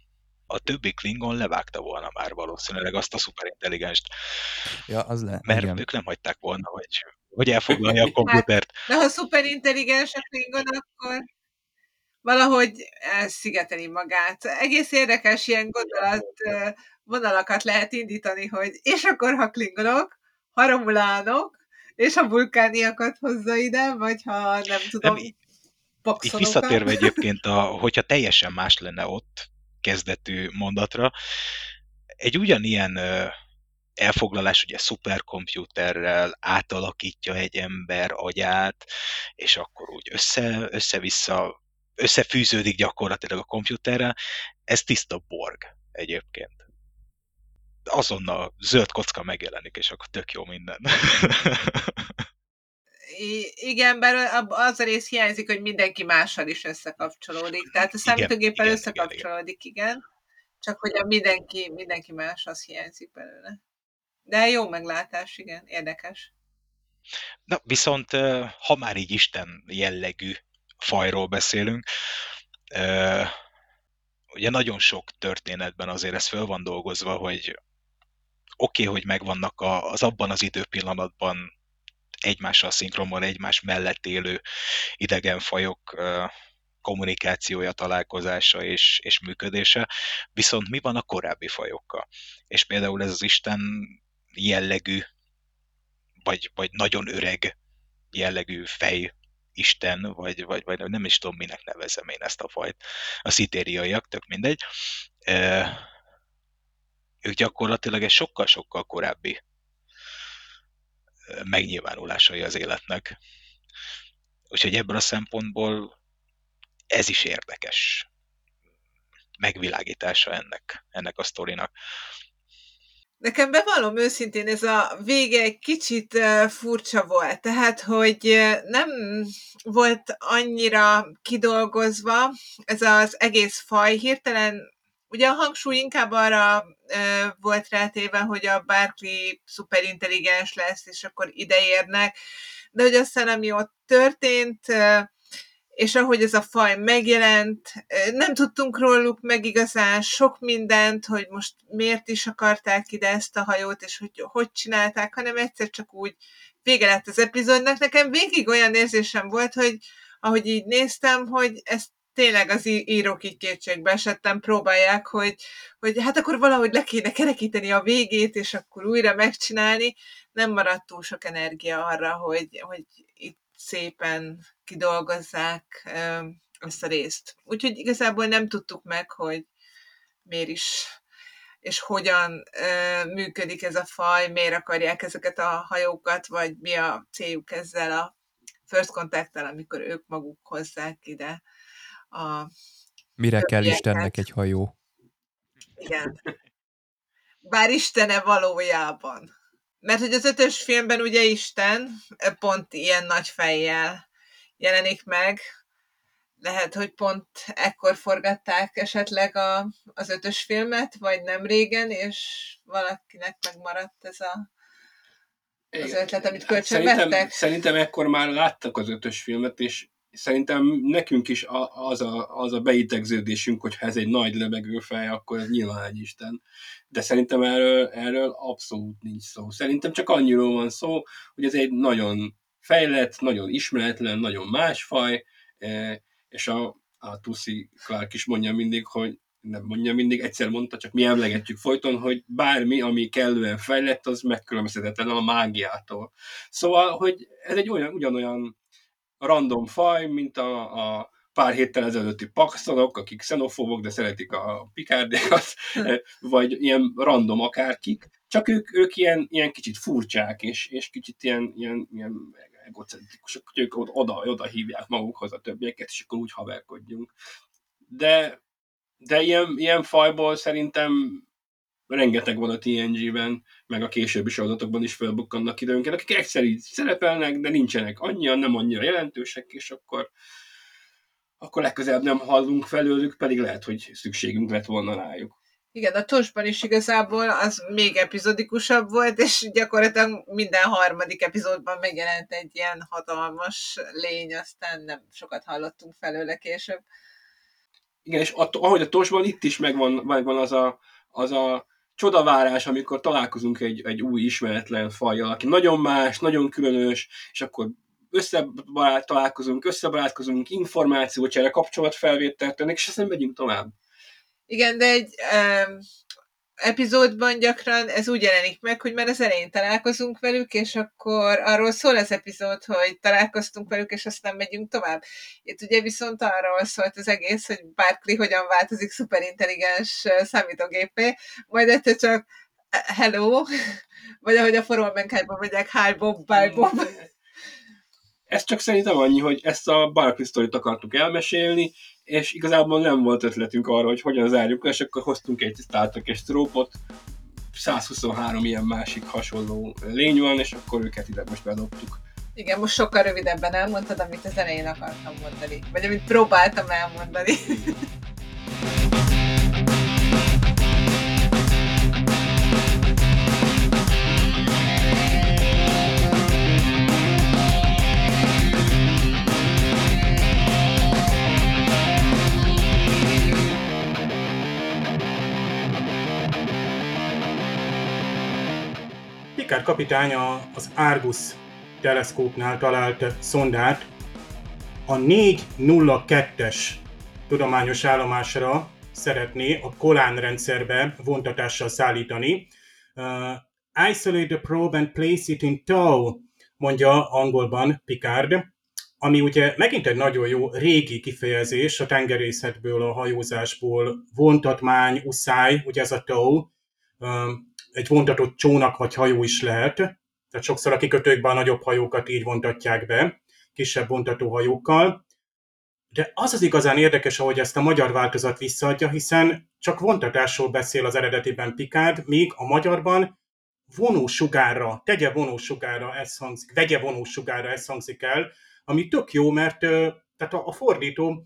a többi Klingon levágta volna már valószínűleg azt a szuperintelligenst. Ja, az le, Mert igen. ők nem hagyták volna, hogy, hogy elfoglalja a komputert. Hát, de ha szuperintelligens a Klingon, akkor valahogy szigeteli magát. Egész érdekes ilyen gondolat vonalakat lehet indítani, hogy és akkor ha klingonok, ha romulánok, és a vulkániakat hozza ide, vagy ha nem tudom, nem, Itt visszatérve egyébként, a, hogyha teljesen más lenne ott, kezdetű mondatra. Egy ugyanilyen elfoglalás ugye szuperkomputerrel átalakítja egy ember agyát, és akkor úgy össze, össze-vissza összefűződik gyakorlatilag a komputerrel. Ez tiszta borg egyébként. Azonnal zöld kocka megjelenik, és akkor tök jó minden. igen, bár az a rész hiányzik, hogy mindenki mással is összekapcsolódik. Tehát a számítógéppel összekapcsolódik, igen, igen. Csak hogy a mindenki, mindenki más, az hiányzik belőle. De jó meglátás, igen, érdekes. Na, viszont ha már így Isten jellegű fajról beszélünk, ugye nagyon sok történetben azért ez föl van dolgozva, hogy oké, okay, hogy megvannak az abban az időpillanatban egymással szinkronban, egymás mellett élő idegenfajok kommunikációja, találkozása és, és működése, viszont mi van a korábbi fajokkal? És például ez az Isten jellegű, vagy, vagy nagyon öreg jellegű fej Isten, vagy, vagy, vagy nem is tudom, minek nevezem én ezt a fajt. A szitériaiak, tök mindegy. Ők gyakorlatilag egy sokkal-sokkal korábbi megnyilvánulásai az életnek. Úgyhogy ebből a szempontból ez is érdekes megvilágítása ennek, ennek a sztorinak. Nekem bevallom őszintén, ez a vége egy kicsit furcsa volt, tehát, hogy nem volt annyira kidolgozva ez az egész faj, hirtelen Ugye a hangsúly inkább arra ö, volt rátéve, hogy a Barkley szuperintelligens lesz, és akkor ideérnek, de hogy aztán ami ott történt, ö, és ahogy ez a faj megjelent, nem tudtunk róluk meg igazán sok mindent, hogy most miért is akarták ide ezt a hajót, és hogy hogy csinálták, hanem egyszer csak úgy vége lett az epizódnak. Nekem végig olyan érzésem volt, hogy ahogy így néztem, hogy ezt tényleg az írók így kétségbe esettem, próbálják, hogy, hogy hát akkor valahogy le kéne kerekíteni a végét, és akkor újra megcsinálni. Nem maradt túl sok energia arra, hogy, hogy itt szépen kidolgozzák ezt a részt. Úgyhogy igazából nem tudtuk meg, hogy miért is és hogyan ö, működik ez a faj, miért akarják ezeket a hajókat, vagy mi a céljuk ezzel a first contact amikor ők maguk hozzák ide a Mire kell Istennek egy hajó? Igen. Bár Istene valójában. Mert hogy az ötös filmben ugye Isten pont ilyen nagy fejjel jelenik meg. Lehet, hogy pont ekkor forgatták esetleg a, az ötös filmet, vagy nem régen, és valakinek megmaradt ez a az ötlet, amit kölcsön szerintem, szerintem ekkor már láttak az ötös filmet, és szerintem nekünk is az a, az a beidegződésünk, hogy ha ez egy nagy lebegő fej, akkor ez nyilván egy Isten. De szerintem erről, erről abszolút nincs szó. Szerintem csak annyiról van szó, hogy ez egy nagyon fejlett, nagyon ismeretlen, nagyon más faj, e, és a, a Tussi Clark is mondja mindig, hogy nem mondja mindig, egyszer mondta, csak mi emlegetjük folyton, hogy bármi, ami kellően fejlett, az megkülönbözhetetlen a mágiától. Szóval, hogy ez egy olyan, ugyanolyan random faj, mint a, a pár héttel ezelőtti paxonok, akik xenofóbok, de szeretik a pikárdékat, hm. vagy ilyen random akárkik, csak ők, ők ilyen, ilyen kicsit furcsák, és, és kicsit ilyen, ilyen, ilyen egocentrikusok, ők oda, oda hívják magukhoz a többieket, és akkor úgy haverkodjunk. De, de ilyen, ilyen fajból szerintem rengeteg van a TNG-ben, meg a későbbi sorozatokban is felbukkannak időnként, akik egyszer így szerepelnek, de nincsenek annyian, nem annyira jelentősek, és akkor, akkor legközelebb nem hallunk felőlük, pedig lehet, hogy szükségünk lett volna rájuk. Igen, a Tosban is igazából az még epizodikusabb volt, és gyakorlatilag minden harmadik epizódban megjelent egy ilyen hatalmas lény, aztán nem sokat hallottunk felőle később. Igen, és ahogy a Tosban itt is megvan, megvan az a, az a csodavárás, amikor találkozunk egy, egy új ismeretlen fajjal, aki nagyon más, nagyon különös, és akkor összebarát, találkozunk, összebarátkozunk, információcsere, kapcsolatfelvételt tennek, és aztán megyünk tovább. Igen, de egy um, epizódban gyakran ez úgy jelenik meg, hogy már az elején találkozunk velük, és akkor arról szól az epizód, hogy találkoztunk velük, és aztán megyünk tovább. Itt ugye viszont arról szólt az egész, hogy Barkley hogyan változik szuperintelligens számítógépé, majd egyszer csak hello, vagy ahogy a forró menkányban mondják, hi Bob, bye Bob. Ez csak szerintem annyi, hogy ezt a Barkley sztorit akartuk elmesélni, és igazából nem volt ötletünk arra, hogy hogyan zárjuk és akkor hoztunk egy Star és trópot, 123 ilyen másik hasonló lény van, és akkor őket ide most bedobtuk. Igen, most sokkal rövidebben elmondtad, amit az elején akartam mondani, vagy amit próbáltam elmondani. Picard kapitány az Argus teleszkópnál talált szondát a 402-es tudományos állomásra szeretné a Kolán rendszerbe vontatással szállítani. Uh, isolate the probe and place it in tow, mondja angolban Picard, ami ugye megint egy nagyon jó régi kifejezés a tengerészetből, a hajózásból, vontatmány, uszály, ugye ez a tow, egy vontatott csónak vagy hajó is lehet, tehát sokszor a kikötőkben a nagyobb hajókat így vontatják be, kisebb vontató hajókkal. De az az igazán érdekes, ahogy ezt a magyar változat visszaadja, hiszen csak vontatásról beszél az eredetiben Picard, míg a magyarban vonósugárra, tegye vonósugárra ez hangzik, vegye vonósugárra ez hangzik el, ami tök jó, mert tehát a, a fordító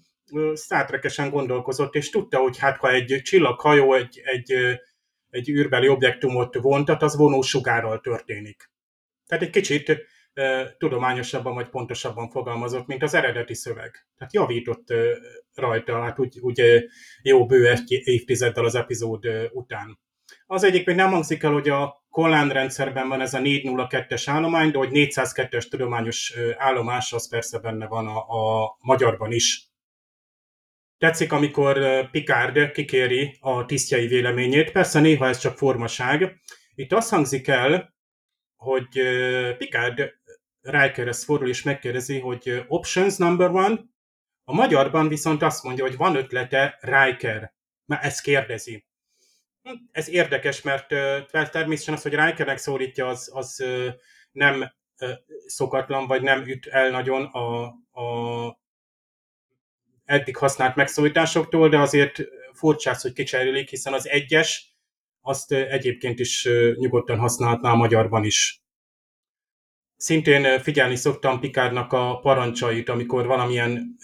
szátrekesen gondolkozott, és tudta, hogy hát ha egy csillaghajó egy, egy egy űrbeli objektumot vontat, az vonósugárral történik. Tehát egy kicsit tudományosabban vagy pontosabban fogalmazott, mint az eredeti szöveg. Tehát javított rajta, hát úgy, úgy jó bő évtizeddel az epizód után. Az egyik még nem hangzik el, hogy a Collán rendszerben van ez a 402-es állomány, de hogy 402-es tudományos állomás, az persze benne van a, a magyarban is. Tetszik, amikor Picard kikéri a tisztjei véleményét, persze néha ez csak formaság. Itt azt hangzik el, hogy Picard Rikerhez fordul és megkérdezi, hogy options number one, a magyarban viszont azt mondja, hogy van ötlete Riker. Mert ezt kérdezi. Hm, ez érdekes, mert természetesen az, hogy Rikernek szólítja, az, az nem szokatlan, vagy nem üt el nagyon a, a eddig használt megszólításoktól, de azért furcsász, hogy kicserélik, hiszen az egyes azt egyébként is nyugodtan használhatná a magyarban is. Szintén figyelni szoktam Pikárnak a parancsait, amikor valamilyen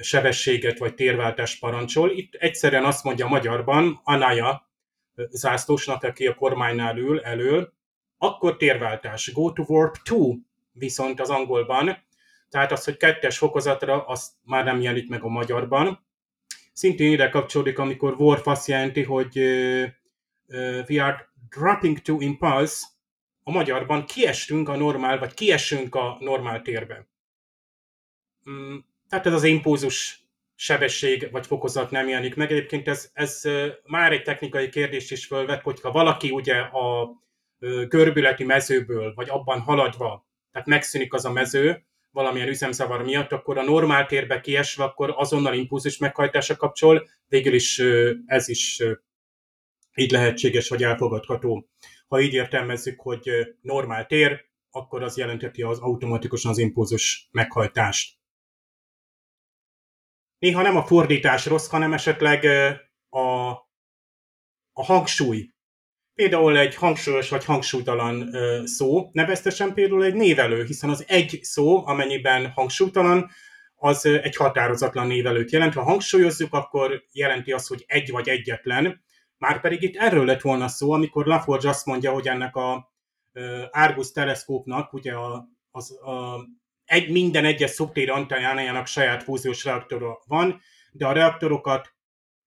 sebességet vagy térváltást parancsol. Itt egyszerűen azt mondja magyarban, Anaya zászlósnak, aki a kormánynál ül elől, akkor térváltás, go to warp 2, viszont az angolban, tehát az, hogy kettes fokozatra, azt már nem jelenik meg a magyarban. Szintén ide kapcsolódik, amikor Worf azt jelenti, hogy we are dropping to impulse, a magyarban kiestünk a normál, vagy kiesünk a normál térbe. Mm, tehát ez az impulzus sebesség vagy fokozat nem jelenik meg. Egyébként ez, ez már egy technikai kérdés is fölvet, hogyha valaki ugye a görbületi mezőből, vagy abban haladva, tehát megszűnik az a mező, valamilyen üzemzavar miatt, akkor a normál térbe kiesve, akkor azonnal impulzus meghajtása kapcsol, végül is ez is így lehetséges vagy elfogadható. Ha így értelmezzük, hogy normál tér, akkor az jelenteti az automatikusan az impulzus meghajtást. Néha nem a fordítás rossz, hanem esetleg a, a hangsúly. Például egy hangsúlyos vagy hangsúlytalan szó, neveztesen például egy névelő, hiszen az egy szó, amennyiben hangsúlytalan, az egy határozatlan névelőt jelent. Ha hangsúlyozzuk, akkor jelenti azt, hogy egy vagy egyetlen, Márpedig itt erről lett volna szó, amikor Laforge azt mondja, hogy ennek a Argus teleszkópnak ugye a, az, a, egy, minden egyes szubtér antennájának saját fúziós reaktora van, de a reaktorokat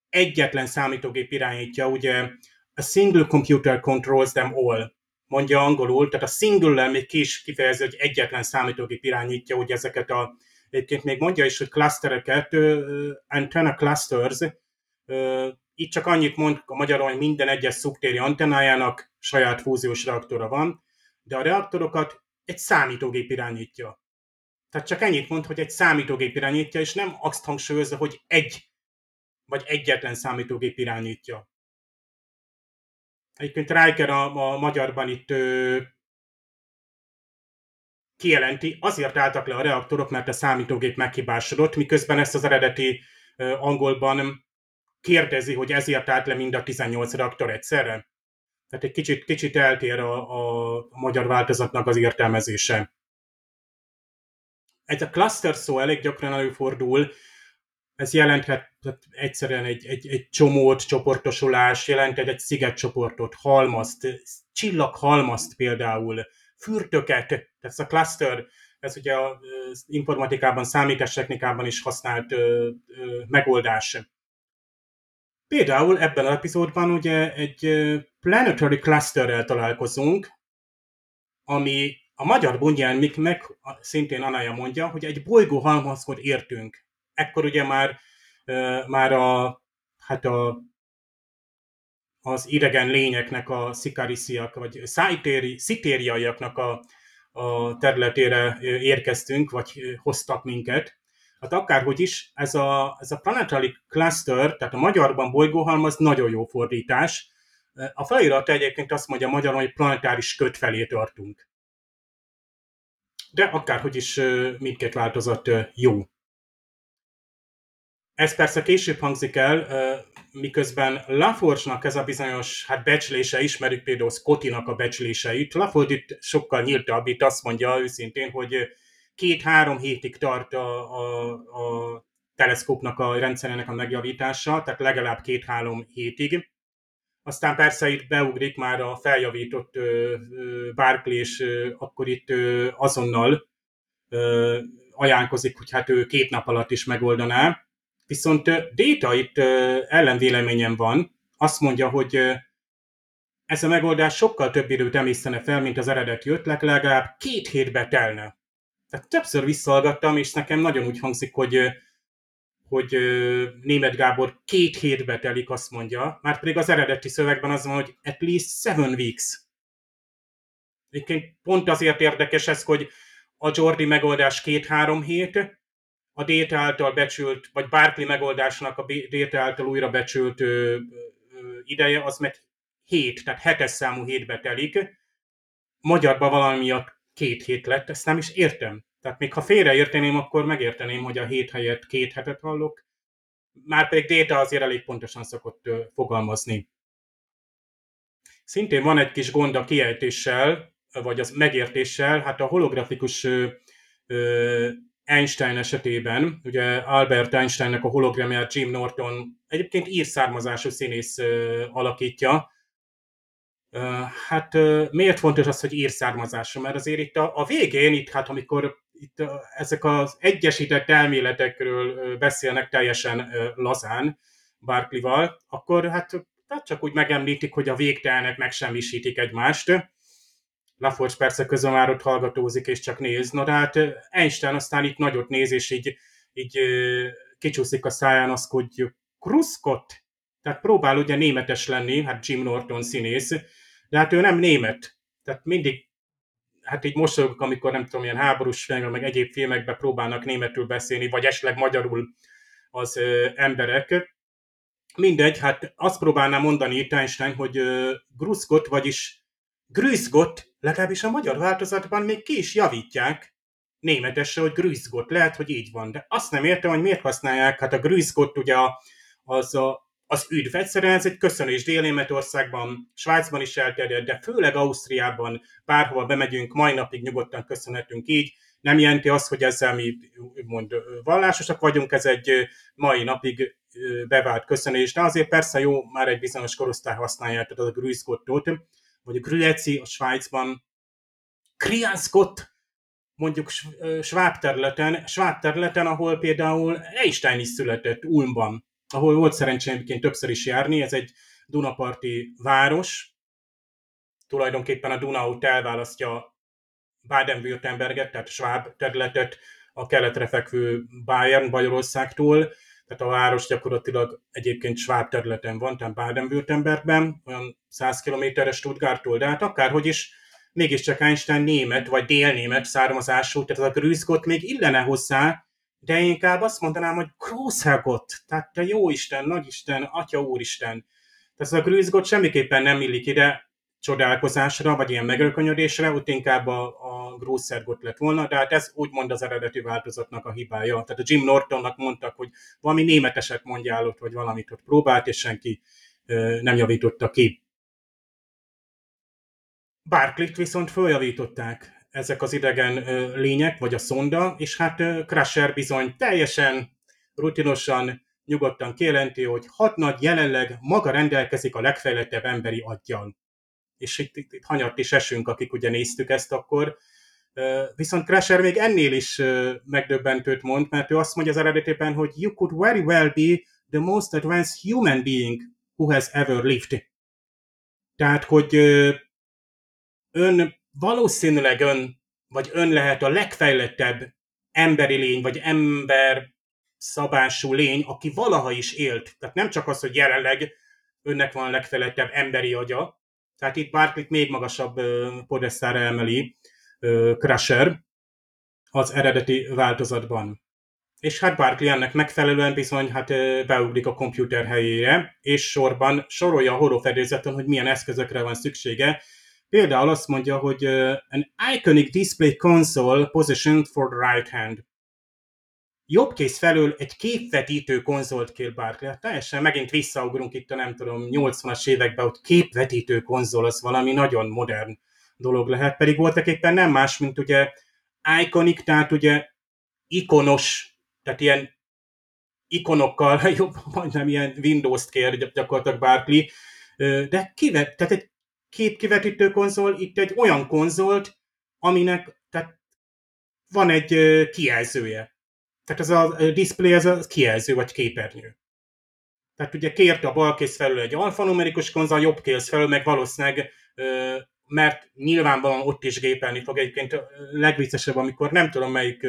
egyetlen számítógép irányítja, ugye a single computer controls them all, mondja angolul, tehát a single még ki is kifejezi, hogy egyetlen számítógép irányítja ugye ezeket a, egyébként még mondja is, hogy clustereket, antenna clusters, itt csak annyit mond a magyarul, hogy minden egyes szubtéri antennájának saját fúziós reaktora van, de a reaktorokat egy számítógép irányítja. Tehát csak ennyit mond, hogy egy számítógép irányítja, és nem azt hangsúlyozza, hogy egy vagy egyetlen számítógép irányítja. Egyébként Riker a, a magyarban itt ö, kijelenti, azért álltak le a reaktorok, mert a számítógép meghibásodott, miközben ezt az eredeti ö, angolban kérdezi, hogy ezért állt le mind a 18 reaktor egyszerre? Tehát egy kicsit, kicsit eltér a, a, magyar változatnak az értelmezése. Ez a cluster szó elég gyakran előfordul, ez jelenthet tehát egyszerűen egy, egy, egy csomót, csoportosulás, jelenthet egy szigetcsoportot, halmazt, csillaghalmazt például, fürtöket, tehát ez a cluster, ez ugye az informatikában, számítástechnikában is használt ö, ö, megoldás. Például ebben az epizódban ugye egy planetary clusterrel találkozunk, ami a magyar meg szintén Anaya mondja, hogy egy bolygó halmazhoz értünk. Ekkor ugye már, már a, hát a, az idegen lényeknek, a szikarisiak, vagy szájtéri, szitériaiaknak a, a területére érkeztünk, vagy hoztak minket. Hát akárhogy is, ez a, ez a planetary cluster, tehát a magyarban bolygóhalmaz nagyon jó fordítás. A felirat egyébként azt mondja magyarul, hogy planetáris köt felé tartunk. De akárhogy is mindkét változat jó. Ez persze később hangzik el, miközben Laforge-nak ez a bizonyos hát becslése, ismerjük például Scottinak a becsléseit. Laforge itt sokkal nyíltabb, itt azt mondja őszintén, hogy két-három hétig tart a, a, a teleszkópnak a rendszerének a megjavítása, tehát legalább két-három hétig. aztán persze itt beugrik már a feljavított Barkley, és akkor itt azonnal ajánlkozik, hogy hát ő két nap alatt is megoldaná. Viszont Data itt ellenvéleményem van, azt mondja, hogy ez a megoldás sokkal több időt emésztene fel, mint az eredeti ötlet, legalább két hétbe telne. Tehát többször visszahallgattam, és nekem nagyon úgy hangzik, hogy hogy német Gábor két hétbe telik, azt mondja, már pedig az eredeti szövegben az van, hogy at least seven weeks. Egyébként pont azért érdekes ez, hogy a Jordi megoldás két-három hét, a Data által becsült, vagy Barkley megoldásnak a Data által újra becsült ö, ö, ideje, az meg hét, tehát hetes számú hétbe telik. Magyarban valami miatt két hét lett, ezt nem is értem. Tehát még ha félreérteném, akkor megérteném, hogy a hét helyett két hetet hallok. Márpedig Data azért elég pontosan szokott ö, fogalmazni. Szintén van egy kis gond a kiejtéssel, vagy az megértéssel, hát a holografikus ö, ö, Einstein esetében, ugye Albert Einsteinnek a hologramját Jim Norton egyébként ír származású színész alakítja. Hát miért fontos az, hogy ír származású? Mert azért itt a, a végén, itt hát amikor itt ezek az egyesített elméletekről beszélnek teljesen lazán Barkley-val, akkor hát, hát csak úgy megemlítik, hogy a végtelnek megsemmisítik egymást. Laforge persze közben már ott hallgatózik és csak néz. Na de hát Einstein aztán itt nagyot néz, és így, így kicsúszik a száján az, hogy Kruszkot, tehát próbál ugye németes lenni, hát Jim Norton színész, de hát ő nem német. Tehát mindig hát így mosolyogok, amikor nem tudom, ilyen háborús filmekben, meg egyéb filmekben próbálnak németül beszélni, vagy esetleg magyarul az ö, emberek. Mindegy, hát azt próbálná mondani itt Einstein, hogy ö, Gruszgot, vagyis Grüßgott, legalábbis a magyar változatban még ki is javítják németesre, hogy Grüßgott, lehet, hogy így van, de azt nem értem, hogy miért használják, hát a Grüßgott ugye az a az üdv. Egyszerűen ez egy köszönés Dél-Németországban, Svájcban is elterjed, de főleg Ausztriában, bárhova bemegyünk, mai napig nyugodtan köszönhetünk így. Nem jelenti azt, hogy ezzel mi mond vallásosak vagyunk, ez egy mai napig bevált köszönés, de azért persze jó, már egy bizonyos korosztály használja, tehát a Grüßgottot, vagy a Grüezi a Svájcban, Krianskott, mondjuk Schwab területen, Schwab területen, ahol például Einstein is született Ulmban, ahol volt szerencsém többször is járni, ez egy Dunaparti város, tulajdonképpen a Duna út elválasztja Baden-Württemberget, tehát Schwab területet a keletre fekvő Bayern Bajorországtól, tehát a város gyakorlatilag egyébként Schwab területen van, tehát Baden-Württembergben, olyan 100 kilométeres Stuttgarttól, de hát akárhogy is, mégiscsak Einstein német, vagy délnémet származású, tehát az a Grüßgott még illene hozzá, de inkább azt mondanám, hogy Großherrgott, tehát te jó Isten, nagy Isten, Atya Úristen. Tehát ez a Grüßgott semmiképpen nem illik ide csodálkozásra, vagy ilyen megrökönyödésre, ott inkább a, a Großherrgott lett volna, de hát ez úgymond az eredeti változatnak a hibája. Tehát a Jim Nortonnak mondtak, hogy valami németeset mondjál ott, vagy valamit ott próbált, és senki ö, nem javította ki. Barclayt viszont följavították ezek az idegen lények, vagy a szonda, és hát Crusher bizony teljesen rutinosan, nyugodtan kijelenti, hogy hat nagy jelenleg maga rendelkezik a legfejlettebb emberi aggyal. És itt, itt, itt hanyart is esünk, akik ugye néztük ezt akkor. Viszont Crusher még ennél is megdöbbentőt mond, mert ő azt mondja az eredetében, hogy you could very well be the most advanced human being who has ever lived. Tehát, hogy ön valószínűleg ön, vagy ön lehet a legfejlettebb emberi lény, vagy ember szabású lény, aki valaha is élt. Tehát nem csak az, hogy jelenleg önnek van a legfejlettebb emberi agya, tehát itt Barclay még magasabb podesztára emeli Crusher az eredeti változatban. És hát Barclay ennek megfelelően bizony hát beugrik a komputer helyére, és sorban sorolja a horrorfedélzeten, hogy milyen eszközökre van szüksége, Például azt mondja, hogy an iconic display console positioned for the right hand. Jobb kész felől egy képvetítő konzolt kér Barkley. Hát teljesen megint visszaugrunk itt a nem tudom 80-as években, hogy képvetítő konzol az valami nagyon modern dolog lehet, pedig voltak éppen nem más, mint ugye iconic, tehát ugye ikonos, tehát ilyen ikonokkal, jobb, majdnem ilyen Windows-t kér gyakorlatilag Barkley, de kivet, tehát egy képkivetítő konzol, itt egy olyan konzolt, aminek tehát van egy kijelzője. Tehát ez a display, ez a kijelző vagy képernyő. Tehát ugye kért a bal kéz felül egy alfanumerikus konzol, jobb kéz felül meg valószínűleg, mert nyilvánvalóan ott is gépelni fog. Egyébként legviccesebb, amikor nem tudom melyik,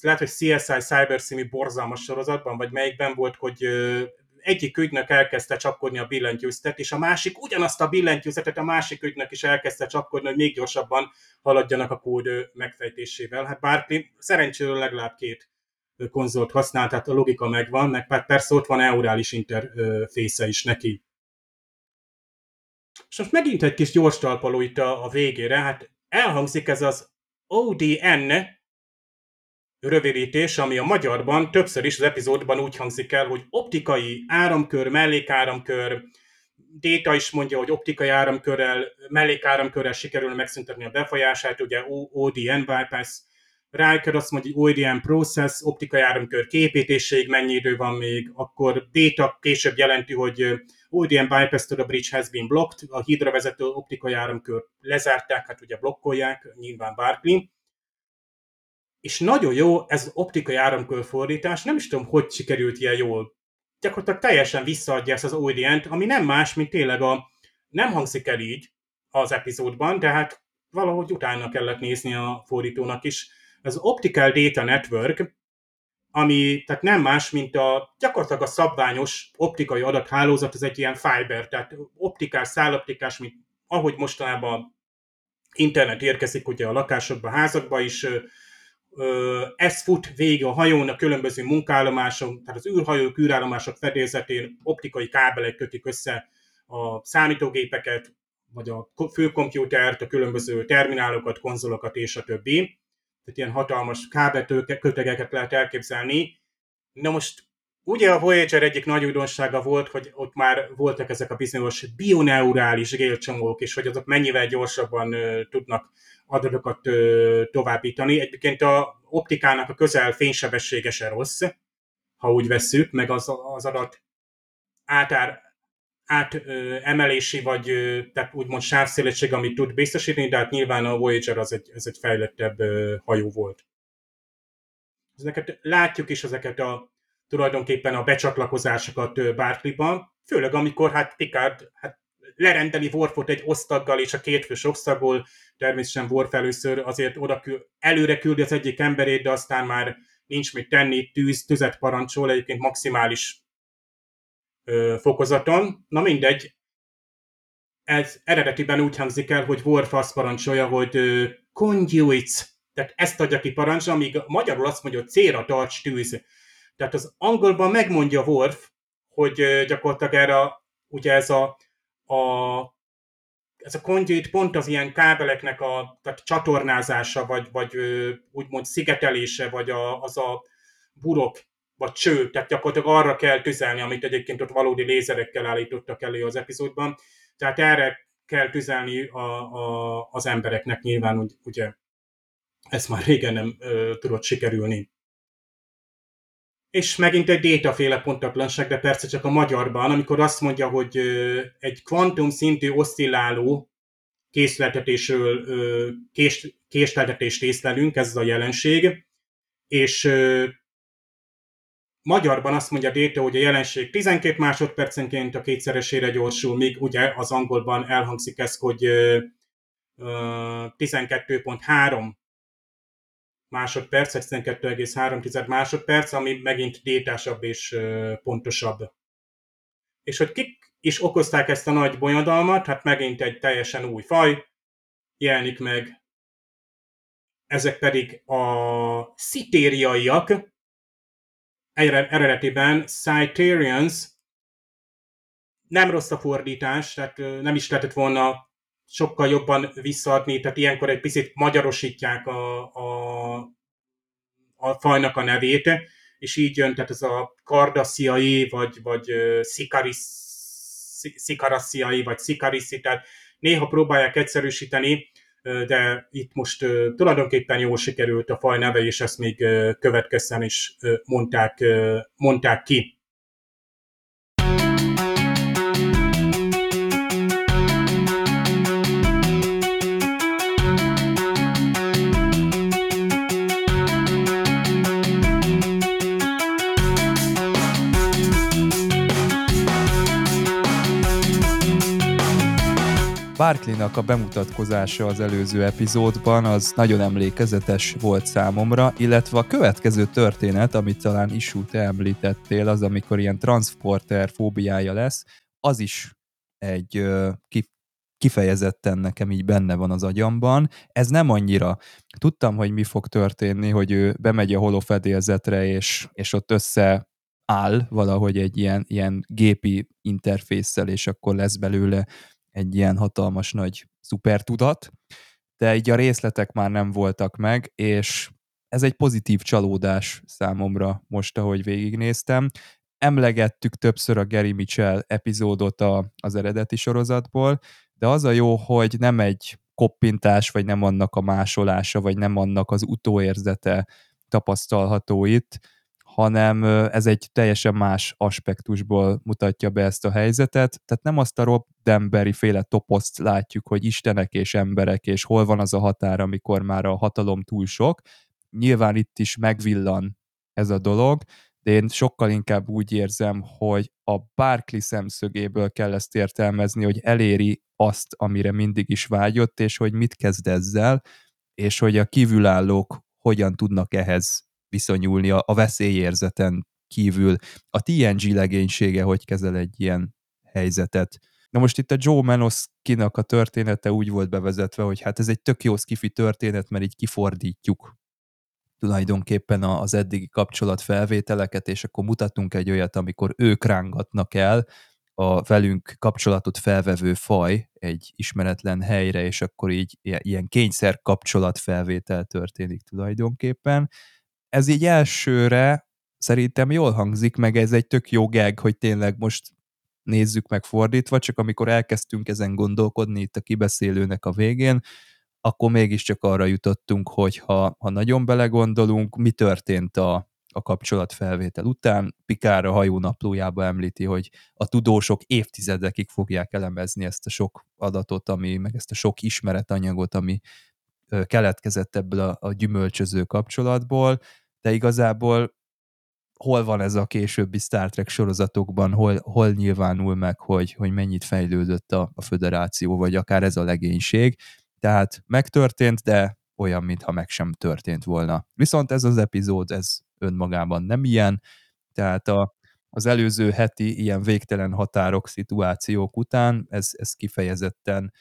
lehet, hogy CSI Cyber című borzalmas sorozatban, vagy melyikben volt, hogy egyik ügynök elkezdte csapkodni a billentyűzetet, és a másik ugyanazt a billentyűzetet a másik ügynök is elkezdte csapkodni, hogy még gyorsabban haladjanak a kód megfejtésével. Hát Barkley szerencsére legalább két konzolt használ, tehát a logika megvan, meg persze ott van eurális interfésze is neki. És most megint egy kis gyors talpaló itt a, a végére, hát elhangzik ez az ODN rövidítés, ami a magyarban többször is az epizódban úgy hangzik el, hogy optikai áramkör, mellékáramkör, Déta is mondja, hogy optikai áramkörrel, mellékáramkörrel sikerül megszüntetni a befolyását, ugye ODN bypass, Riker azt mondja, hogy ODM process, optikai áramkör képítéséig mennyi idő van még, akkor Data később jelenti, hogy ODM bypass to the bridge has been blocked, a hídra vezető optikai áramkör lezárták, hát ugye blokkolják, nyilván Barclay. És nagyon jó ez az optikai áramkör fordítás, nem is tudom, hogy sikerült ilyen jól. Gyakorlatilag teljesen visszaadja ezt az ODN-t, ami nem más, mint tényleg a, nem hangzik el így az epizódban, de hát valahogy utána kellett nézni a fordítónak is az Optical Data Network, ami tehát nem más, mint a gyakorlatilag a szabványos optikai adathálózat, ez egy ilyen fiber, tehát optikás, száloptikás, mint ahogy mostanában internet érkezik ugye a lakásokba, házakba is, ez fut végig a hajón a különböző munkállomáson, tehát az űrhajók, űrállomások fedélzetén optikai kábelek kötik össze a számítógépeket, vagy a főkomputert, a különböző terminálokat, konzolokat és a többi tehát ilyen hatalmas kábelkötegeket lehet elképzelni. Na most ugye a Voyager egyik nagy újdonsága volt, hogy ott már voltak ezek a bizonyos bioneurális gélcsomók, és hogy azok mennyivel gyorsabban tudnak adatokat ö, továbbítani. Egyébként a optikának a közel fénysebessége se rossz, ha úgy vesszük, meg az, az adat átár, átemelési, vagy tehát úgymond sávszélesség, amit tud biztosítani, de hát nyilván a Voyager az egy, ez egy fejlettebb hajó volt. Ezeket látjuk is ezeket a tulajdonképpen a becsatlakozásokat Barclayban, főleg amikor hát Picard hát lerendeli Worfot egy osztaggal és a két fős osztagol, természetesen Worf először azért oda kül, előre küldi az egyik emberét, de aztán már nincs mit tenni, tűz, tüzet parancsol, egyébként maximális ö, fokozaton. Na mindegy, ez eredetiben úgy hangzik el, hogy Worf azt parancsolja, hogy ö, conduits, tehát ezt adja ki parancs, amíg magyarul azt mondja, hogy célra tarts tűz. Tehát az angolban megmondja Worf, hogy ö, gyakorlatilag erre ugye ez a, a ez a conduit pont az ilyen kábeleknek a tehát csatornázása, vagy, vagy úgymond szigetelése, vagy a, az a burok vagy cső, tehát gyakorlatilag arra kell tüzelni, amit egyébként ott valódi lézerekkel állítottak elő az epizódban. Tehát erre kell tüzelni a, a, az embereknek nyilván, ugye ez már régen nem ö, tudott sikerülni. És megint egy détaféle pontatlanság, de persze csak a magyarban, amikor azt mondja, hogy egy kvantum szintű oszcilláló készletetésről kés, késleltetést észlelünk, ez a jelenség, és Magyarban azt mondja Déta, hogy a jelenség 12 másodpercenként a kétszeresére gyorsul, míg ugye az angolban elhangzik ez, hogy 12.3 másodperc, 12,3 másodperc, ami megint détásabb és pontosabb. És hogy kik is okozták ezt a nagy bonyodalmat, hát megint egy teljesen új faj jelenik meg. Ezek pedig a szitériaiak, eredetiben Cyterians nem rossz a fordítás, tehát nem is lehetett volna sokkal jobban visszaadni, tehát ilyenkor egy picit magyarosítják a, a, a fajnak a nevét, és így jön, tehát ez a kardasziai, vagy, vagy szikaris, szikarasziai, vagy szikarisszi, tehát néha próbálják egyszerűsíteni, de itt most tulajdonképpen jól sikerült a faj neve, és ezt még következzen is mondták, mondták ki. Barkley-nak a bemutatkozása az előző epizódban az nagyon emlékezetes volt számomra, illetve a következő történet, amit talán Isú te említettél, az amikor ilyen transporter fóbiája lesz, az is egy kifejezetten nekem így benne van az agyamban. Ez nem annyira. Tudtam, hogy mi fog történni, hogy ő bemegy a holofedélzetre, és, és ott össze áll valahogy egy ilyen, ilyen gépi interfésszel, és akkor lesz belőle egy ilyen hatalmas nagy szupertudat, de így a részletek már nem voltak meg, és ez egy pozitív csalódás számomra most, ahogy végignéztem. Emlegettük többször a Gary Mitchell epizódot a, az eredeti sorozatból, de az a jó, hogy nem egy koppintás, vagy nem annak a másolása, vagy nem annak az utóérzete tapasztalható itt, hanem ez egy teljesen más aspektusból mutatja be ezt a helyzetet. Tehát nem azt a Rob Denveri féle toposzt látjuk, hogy istenek és emberek, és hol van az a határ, amikor már a hatalom túl sok. Nyilván itt is megvillan ez a dolog, de én sokkal inkább úgy érzem, hogy a Barkley szemszögéből kell ezt értelmezni, hogy eléri azt, amire mindig is vágyott, és hogy mit kezd ezzel, és hogy a kívülállók hogyan tudnak ehhez viszonyulni a, a veszélyérzeten kívül. A TNG legénysége hogy kezel egy ilyen helyzetet. Na most itt a Joe Manoszkinak a története úgy volt bevezetve, hogy hát ez egy tök jó skifi történet, mert így kifordítjuk tulajdonképpen az eddigi kapcsolatfelvételeket, és akkor mutatunk egy olyat, amikor ők rángatnak el a velünk kapcsolatot felvevő faj egy ismeretlen helyre, és akkor így ilyen kényszer kapcsolatfelvétel történik tulajdonképpen. Ez így elsőre szerintem jól hangzik, meg ez egy tök jó gag, hogy tényleg most nézzük meg fordítva, csak amikor elkezdtünk ezen gondolkodni itt a kibeszélőnek a végén, akkor mégiscsak arra jutottunk, hogy ha, ha nagyon belegondolunk, mi történt a, a kapcsolatfelvétel után. Pikár a hajónaplójába említi, hogy a tudósok évtizedekig fogják elemezni ezt a sok adatot, ami, meg ezt a sok ismeretanyagot, ami keletkezett ebből a, a gyümölcsöző kapcsolatból, de igazából hol van ez a későbbi Star Trek sorozatokban, hol, hol nyilvánul meg, hogy, hogy mennyit fejlődött a, a föderáció, vagy akár ez a legénység. Tehát megtörtént, de olyan, mintha meg sem történt volna. Viszont ez az epizód, ez önmagában nem ilyen, tehát a, az előző heti ilyen végtelen határok szituációk után ez, ez kifejezetten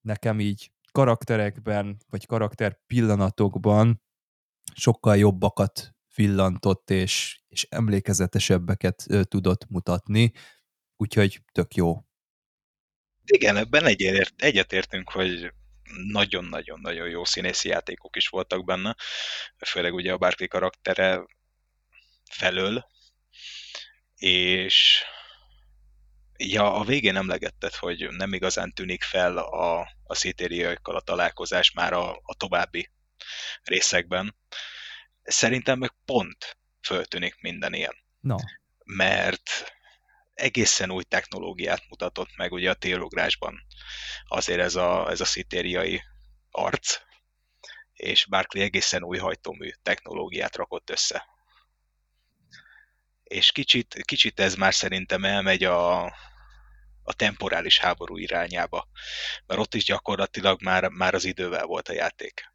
nekem így karakterekben, vagy karakter pillanatokban sokkal jobbakat villantott és, és emlékezetesebbeket tudott mutatni, úgyhogy tök jó. Igen, ebben egyetért, egyetértünk, hogy nagyon-nagyon-nagyon jó színészi játékok is voltak benne, főleg ugye a Barkley karaktere felől, és ja, a végén emlegetted, hogy nem igazán tűnik fel a, a a találkozás már a, a további részekben. Szerintem meg pont föltűnik minden ilyen. No. Mert egészen új technológiát mutatott meg ugye a térográsban azért ez a, ez a szitériai arc, és Barkley egészen új hajtómű technológiát rakott össze. És kicsit, kicsit ez már szerintem elmegy a, a temporális háború irányába, mert ott is gyakorlatilag már, már az idővel volt a játék.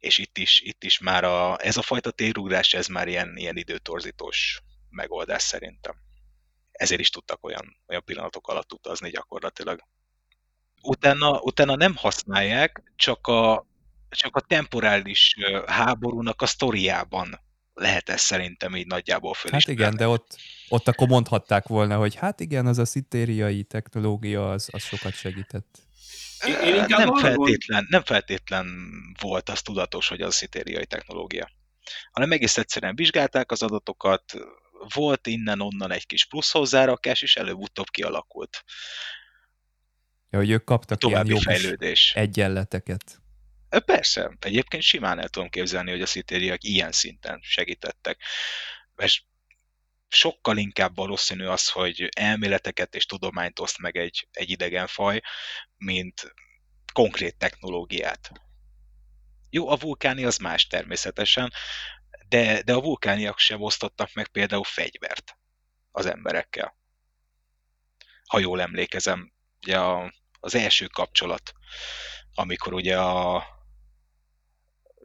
És itt is, itt is már a, ez a fajta térugrás, ez már ilyen, ilyen időtorzítós megoldás szerintem. Ezért is tudtak olyan, olyan pillanatok alatt utazni gyakorlatilag. Utána, utána nem használják, csak a, csak a temporális háborúnak a sztoriában lehet ez szerintem így nagyjából föl Hát igen, de ott, ott akkor mondhatták volna, hogy hát igen, az a szitériai technológia az, az sokat segített. Én, én nem, feltétlen, nem feltétlen volt az tudatos, hogy az a szitériai technológia, hanem egész egyszerűen vizsgálták az adatokat, volt innen-onnan egy kis plusz hozzárakás, és előbb-utóbb kialakult. Ja, hogy ők kaptak További ilyen jó fejlődés. egyenleteket. Persze, egyébként simán el tudom képzelni, hogy a szitériak ilyen szinten segítettek. Mert sokkal inkább valószínű az, hogy elméleteket és tudományt oszt meg egy, egy idegen faj, mint konkrét technológiát. Jó, a vulkáni az más természetesen, de, de a vulkániak sem osztottak meg például fegyvert az emberekkel. Ha jól emlékezem, ugye a, az első kapcsolat, amikor ugye a,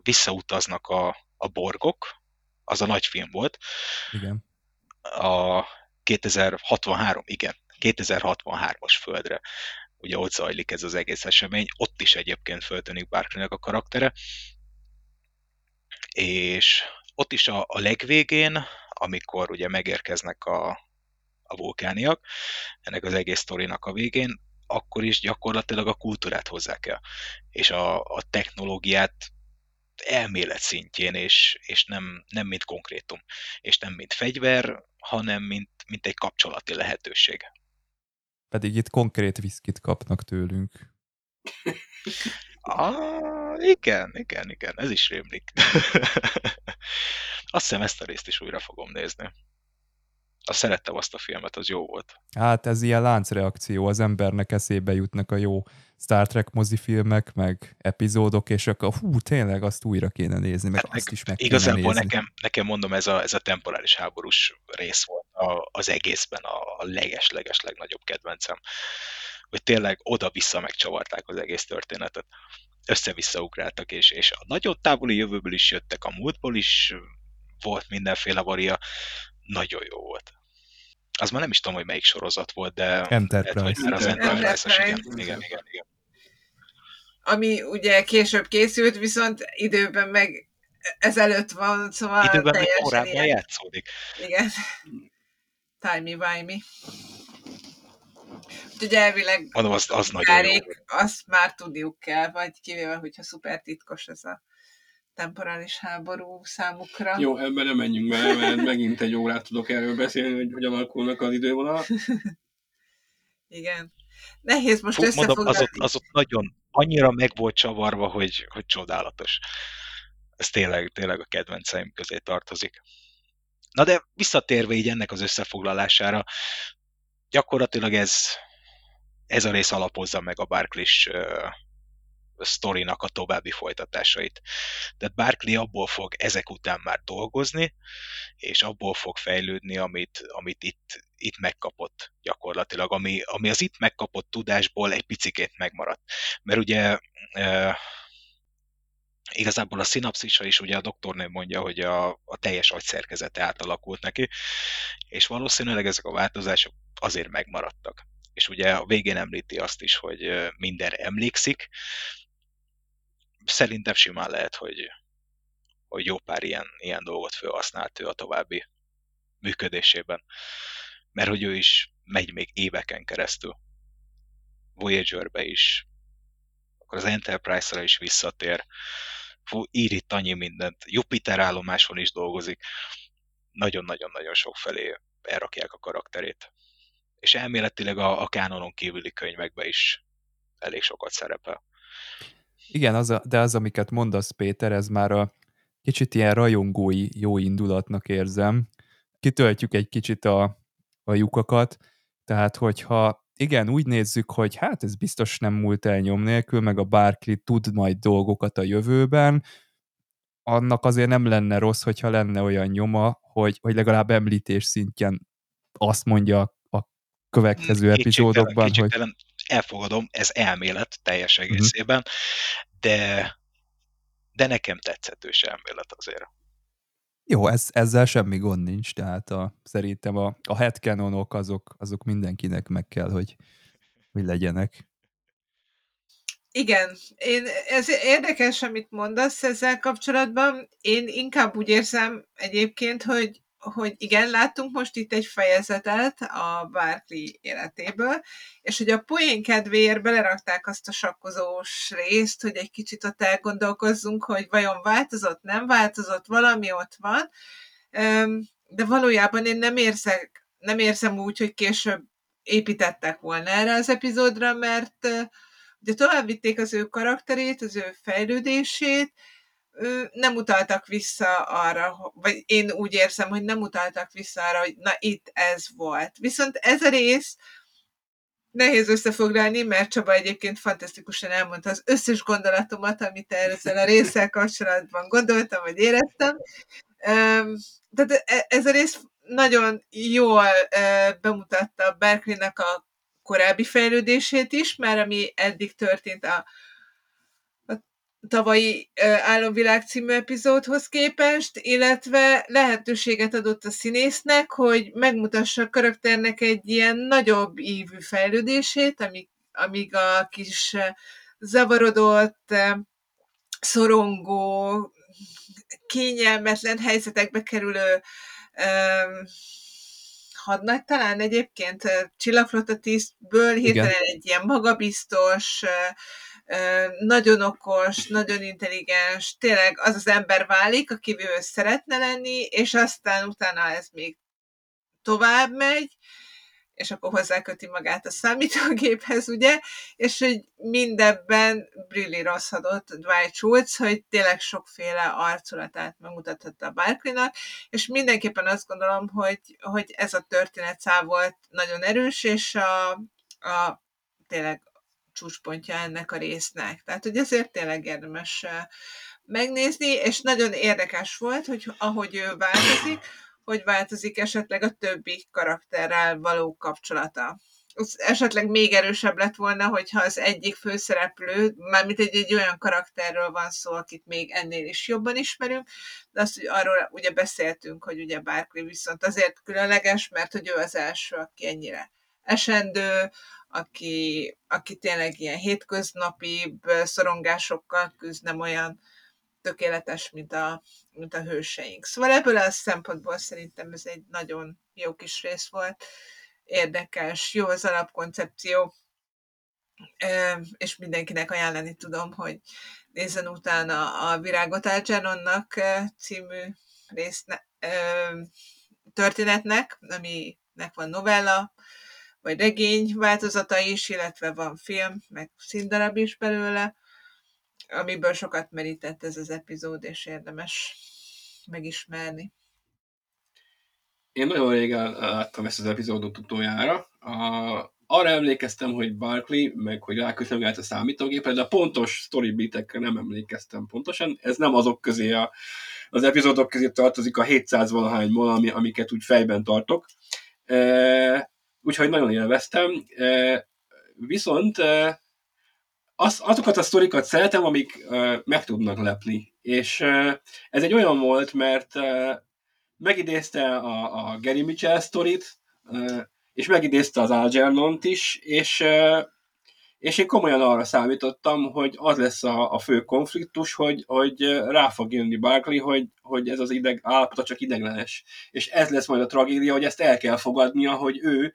visszautaznak a, a borgok, az a nagy film volt. Igen. A 2063, igen, 2063-as földre. Ugye ott zajlik ez az egész esemény, ott is egyébként föltűnik Barkley-nek a karaktere, és ott is a, a legvégén, amikor ugye megérkeznek a, a vulkániak, ennek az egész sztorinak a végén, akkor is gyakorlatilag a kultúrát hozzák el, és a, a technológiát elmélet szintjén, és, és nem, nem mint konkrétum, és nem mint fegyver, hanem mint, mint egy kapcsolati lehetőség. Pedig itt konkrét viszkit kapnak tőlünk. Ah, igen, igen, igen, ez is rémlik. Azt hiszem ezt a részt is újra fogom nézni. Azt szerettem azt a filmet, az jó volt. Hát ez ilyen láncreakció, az embernek eszébe jutnak a jó Star Trek mozifilmek, meg epizódok, és akkor hú, tényleg azt újra kéne nézni, meg hát azt meg is meg Igazából nézni. nekem, nekem mondom, ez a, ez a temporális háborús rész volt a, az egészben a, a leges-leges legnagyobb kedvencem. Hogy tényleg oda-vissza megcsavarták az egész történetet. Össze-vissza ugráltak, és, és a nagyon távoli jövőből is jöttek, a múltból is volt mindenféle varia. Nagyon jó volt. Az már nem is tudom, hogy melyik sorozat volt, de Enterprise. Lehet, hogy már az Enterprise-os, igen, Enterprise. igen, igen, igen. Ami ugye később készült, viszont időben meg ezelőtt van, szóval Időben meg teljesen korábban ilyen. játszódik. Igen. Timey-wimey. Úgyhogy elvileg Mondom, az, az nagyon jó. Kárék, azt már tudniuk kell, vagy kivéve, hogyha szuper titkos ez a temporális háború számukra. Jó, ebben nem menjünk bele, mert megint egy órát tudok erről beszélni, hogy hogyan alakulnak az idővonal. Igen. Nehéz most Fú, mondom, összefoglalni. az ott, az ott nagyon annyira meg volt csavarva, hogy, hogy csodálatos. Ez tényleg, tényleg a kedvenceim közé tartozik. Na de visszatérve így ennek az összefoglalására, gyakorlatilag ez, ez a rész alapozza meg a Barclays sztorinak a további folytatásait. Tehát Barclay abból fog ezek után már dolgozni, és abból fog fejlődni, amit, amit itt, itt megkapott gyakorlatilag, ami, ami az itt megkapott tudásból egy picikét megmaradt. Mert ugye uh, igazából a szinapszisa is, ugye a doktornő mondja, hogy a, a teljes agyszerkezete átalakult neki, és valószínűleg ezek a változások azért megmaradtak. És ugye a végén említi azt is, hogy ö, mindenre emlékszik. Szerintem simán lehet, hogy, hogy jó pár ilyen, ilyen dolgot felhasznált ő a további működésében. Mert hogy ő is megy még éveken keresztül. Voyager-be is, akkor az Enterprise-ra is visszatér. Fú, ír itt annyi mindent. Jupiter állomáson is dolgozik. Nagyon-nagyon-nagyon sok felé elrakják a karakterét. És elméletileg a, a kánonon kívüli könyvekbe is elég sokat szerepel. Igen, az a, de az, amiket mondasz, Péter, ez már a kicsit ilyen rajongói jó indulatnak érzem. Kitöltjük egy kicsit a, a lyukakat, tehát hogyha igen, úgy nézzük, hogy hát ez biztos nem múlt el nyom nélkül, meg a Barkley tud majd dolgokat a jövőben, annak azért nem lenne rossz, hogyha lenne olyan nyoma, hogy, hogy legalább említés szintjén azt mondja a következő epizódokban, hogy elfogadom, ez elmélet teljes egészében, uh-huh. de, de nekem tetszett se elmélet azért. jó, ez, ezzel semmi gond nincs, tehát a, szerintem a, a headcanonok azok, azok mindenkinek meg kell, hogy, hogy legyenek. Igen, én, ez érdekes, amit mondasz ezzel kapcsolatban. Én inkább úgy érzem egyébként, hogy, hogy igen, láttunk most itt egy fejezetet a Barkley életéből, és hogy a poén kedvéért belerakták azt a sakkozós részt, hogy egy kicsit ott elgondolkozzunk, hogy vajon változott, nem változott, valami ott van, de valójában én nem érzek, nem érzem úgy, hogy később építettek volna erre az epizódra, mert ugye tovább vitték az ő karakterét, az ő fejlődését, nem utaltak vissza arra, vagy én úgy érzem, hogy nem utaltak vissza arra, hogy na itt ez volt. Viszont ez a rész nehéz összefoglalni, mert Csaba egyébként fantasztikusan elmondta az összes gondolatomat, amit ezzel a résszel kapcsolatban gondoltam, vagy éreztem. Tehát ez a rész nagyon jól bemutatta Berkeley-nek a korábbi fejlődését is, már ami eddig történt a tavalyi Álomvilág című epizódhoz képest, illetve lehetőséget adott a színésznek, hogy megmutassa a karakternek egy ilyen nagyobb ívű fejlődését, amíg, amíg a kis zavarodott, szorongó, kényelmetlen helyzetekbe kerülő hadnagy talán egyébként csillagflotta tisztből hirtelen Igen. egy ilyen magabiztos, nagyon okos, nagyon intelligens, tényleg az az ember válik, akivel ő szeretne lenni, és aztán utána ez még tovább megy, és akkor hozzáköti magát a számítógéphez, ugye, és hogy mindebben brillírozhatott Dwight Schultz, hogy tényleg sokféle arculatát megmutathatta a Barkley-nak, és mindenképpen azt gondolom, hogy, hogy ez a történetszál volt nagyon erős, és a, a tényleg csúcspontja ennek a résznek. Tehát, hogy ezért tényleg érdemes megnézni, és nagyon érdekes volt, hogy ahogy ő változik, hogy változik esetleg a többi karakterrel való kapcsolata. Az esetleg még erősebb lett volna, hogyha az egyik főszereplő, mármint egy, egy olyan karakterről van szó, akit még ennél is jobban ismerünk, de azt, hogy arról ugye beszéltünk, hogy ugye Barkley viszont azért különleges, mert hogy ő az első, aki ennyire esendő, aki, aki tényleg ilyen hétköznapi szorongásokkal küzd, nem olyan tökéletes, mint a, mint a hőseink. Szóval ebből a szempontból szerintem ez egy nagyon jó kis rész volt, érdekes, jó az alapkoncepció, és mindenkinek ajánlani tudom, hogy nézzen utána a Virágot Algeronnak című rész történetnek, aminek van novella, vagy regény változata is, illetve van film, meg színdarab is belőle, amiből sokat merített ez az epizód, és érdemes megismerni. Én nagyon régen láttam ezt az epizódot utoljára. A, arra emlékeztem, hogy Barkley, meg hogy ráköszönhet a számítógépre, de a pontos story beatekre nem emlékeztem pontosan. Ez nem azok közé a, az epizódok közé tartozik a 700 valahány ami, amiket úgy fejben tartok. E, úgyhogy nagyon élveztem. Viszont az, azokat a sztorikat szeretem, amik meg tudnak lepni. És ez egy olyan volt, mert megidézte a, a Gary Mitchell sztorit, és megidézte az Algernont is, és, és én komolyan arra számítottam, hogy az lesz a, a fő konfliktus, hogy, hogy rá fog jönni Barkley, hogy, hogy ez az ideg állapota csak ideglenes. És ez lesz majd a tragédia, hogy ezt el kell fogadnia, hogy ő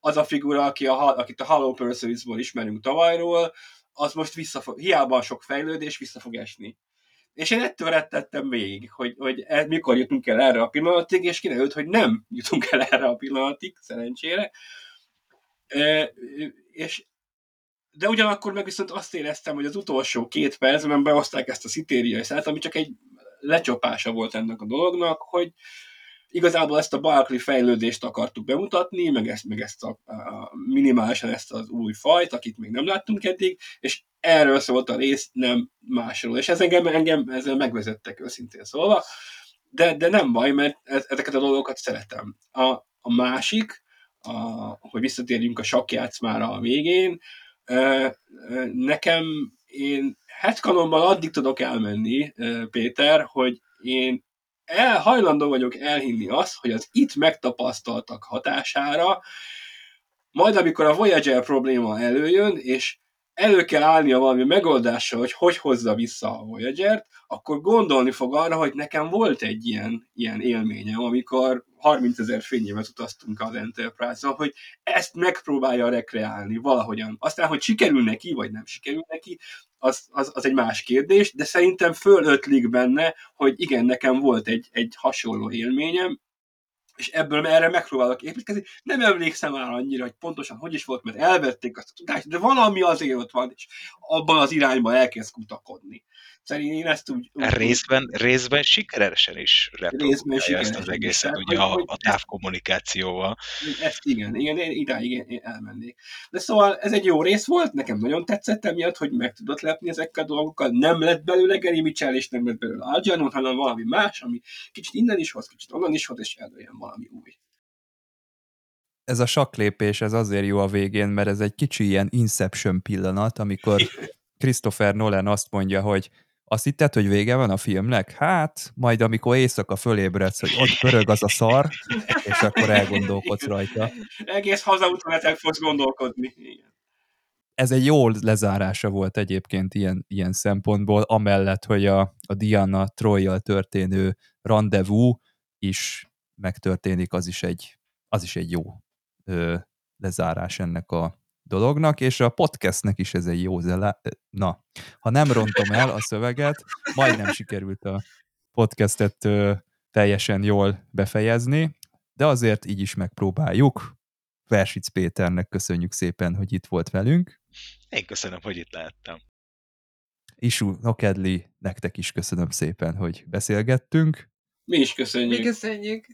az a figura, aki a, akit a Hollow Pursuits-ból ismerünk tavalyról, az most vissza fog, hiába sok fejlődés, vissza fog esni. És én ettől rettettem végig, hogy, hogy e, mikor jutunk el erre a pillanatig, és kiderült, hogy nem jutunk el erre a pillanatig, szerencsére. E, és de ugyanakkor meg viszont azt éreztem, hogy az utolsó két percben behozták ezt a szitériai szállt, ami csak egy lecsapása volt ennek a dolognak, hogy, igazából ezt a Barkley fejlődést akartuk bemutatni, meg ezt, meg ezt a, a minimálisan ezt az új fajt, akit még nem láttunk eddig, és erről szólt a rész, nem másról. És ez engem, engem ezzel megvezettek őszintén szólva, de, de nem baj, mert ezeket a dolgokat szeretem. A, a másik, a, hogy visszatérjünk a sakkjátszmára a végén, nekem én headcanonban addig tudok elmenni, Péter, hogy én el, hajlandó vagyok elhinni azt, hogy az itt megtapasztaltak hatására, majd amikor a Voyager probléma előjön, és elő kell állnia valami megoldással, hogy hogy hozza vissza a Voyager-t, akkor gondolni fog arra, hogy nekem volt egy ilyen, ilyen élményem, amikor 30 ezer fényévet utaztunk az Enterprise-on, hogy ezt megpróbálja rekreálni valahogyan. Aztán, hogy sikerül neki, vagy nem sikerül neki, az, az, az egy más kérdés, de szerintem fölötlik benne, hogy igen, nekem volt egy, egy hasonló élményem, és ebből erre megpróbálok építkezni. Nem emlékszem már annyira, hogy pontosan hogy is volt, mert elvették azt a tudást, de valami azért ott van, és abban az irányban elkezd kutakodni. Szerintem én ezt úgy... úgy részben, részben sikeresen is reprodukálja ezt az egészet, ugye a, a távkommunikációval. Ezt igen, igen, én idáig én, elmennék. De szóval ez egy jó rész volt, nekem nagyon tetszett emiatt, hogy meg tudott lepni ezekkel a dolgokkal. Nem lett belőle Gary Mitchell, és nem lett belőle Algernon, hanem valami más, ami kicsit innen is hoz, kicsit onnan is hoz, és előjön valami új. ez a saklépés, ez azért jó a végén, mert ez egy kicsi ilyen Inception pillanat, amikor Christopher Nolan azt mondja, hogy azt hitted, hogy vége van a filmnek? Hát, majd amikor éjszaka fölébredsz, hogy ott pörög az a szar, és akkor elgondolkodsz rajta. Egész hazautmenetek fogsz gondolkodni. Igen. Ez egy jó lezárása volt egyébként ilyen, ilyen szempontból, amellett, hogy a, a Diana Troyjal történő rendezvú is megtörténik, az is egy, az is egy jó ö, lezárás ennek a dolognak, és a podcastnek is ez egy jó zele... Na, ha nem rontom el a szöveget, majdnem sikerült a podcastet ö, teljesen jól befejezni, de azért így is megpróbáljuk. Versic Péternek köszönjük szépen, hogy itt volt velünk. Én köszönöm, hogy itt lehettem. Isu Nokedli, nektek is köszönöm szépen, hogy beszélgettünk. Mi is köszönjük. Mi köszönjük.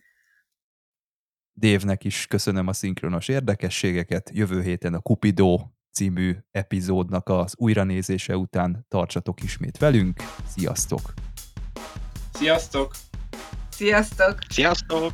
Dévnek is köszönöm a szinkronos érdekességeket. Jövő héten a Cupido című epizódnak az újranézése után tartsatok ismét velünk. Sziasztok! Sziasztok! Sziasztok! Sziasztok!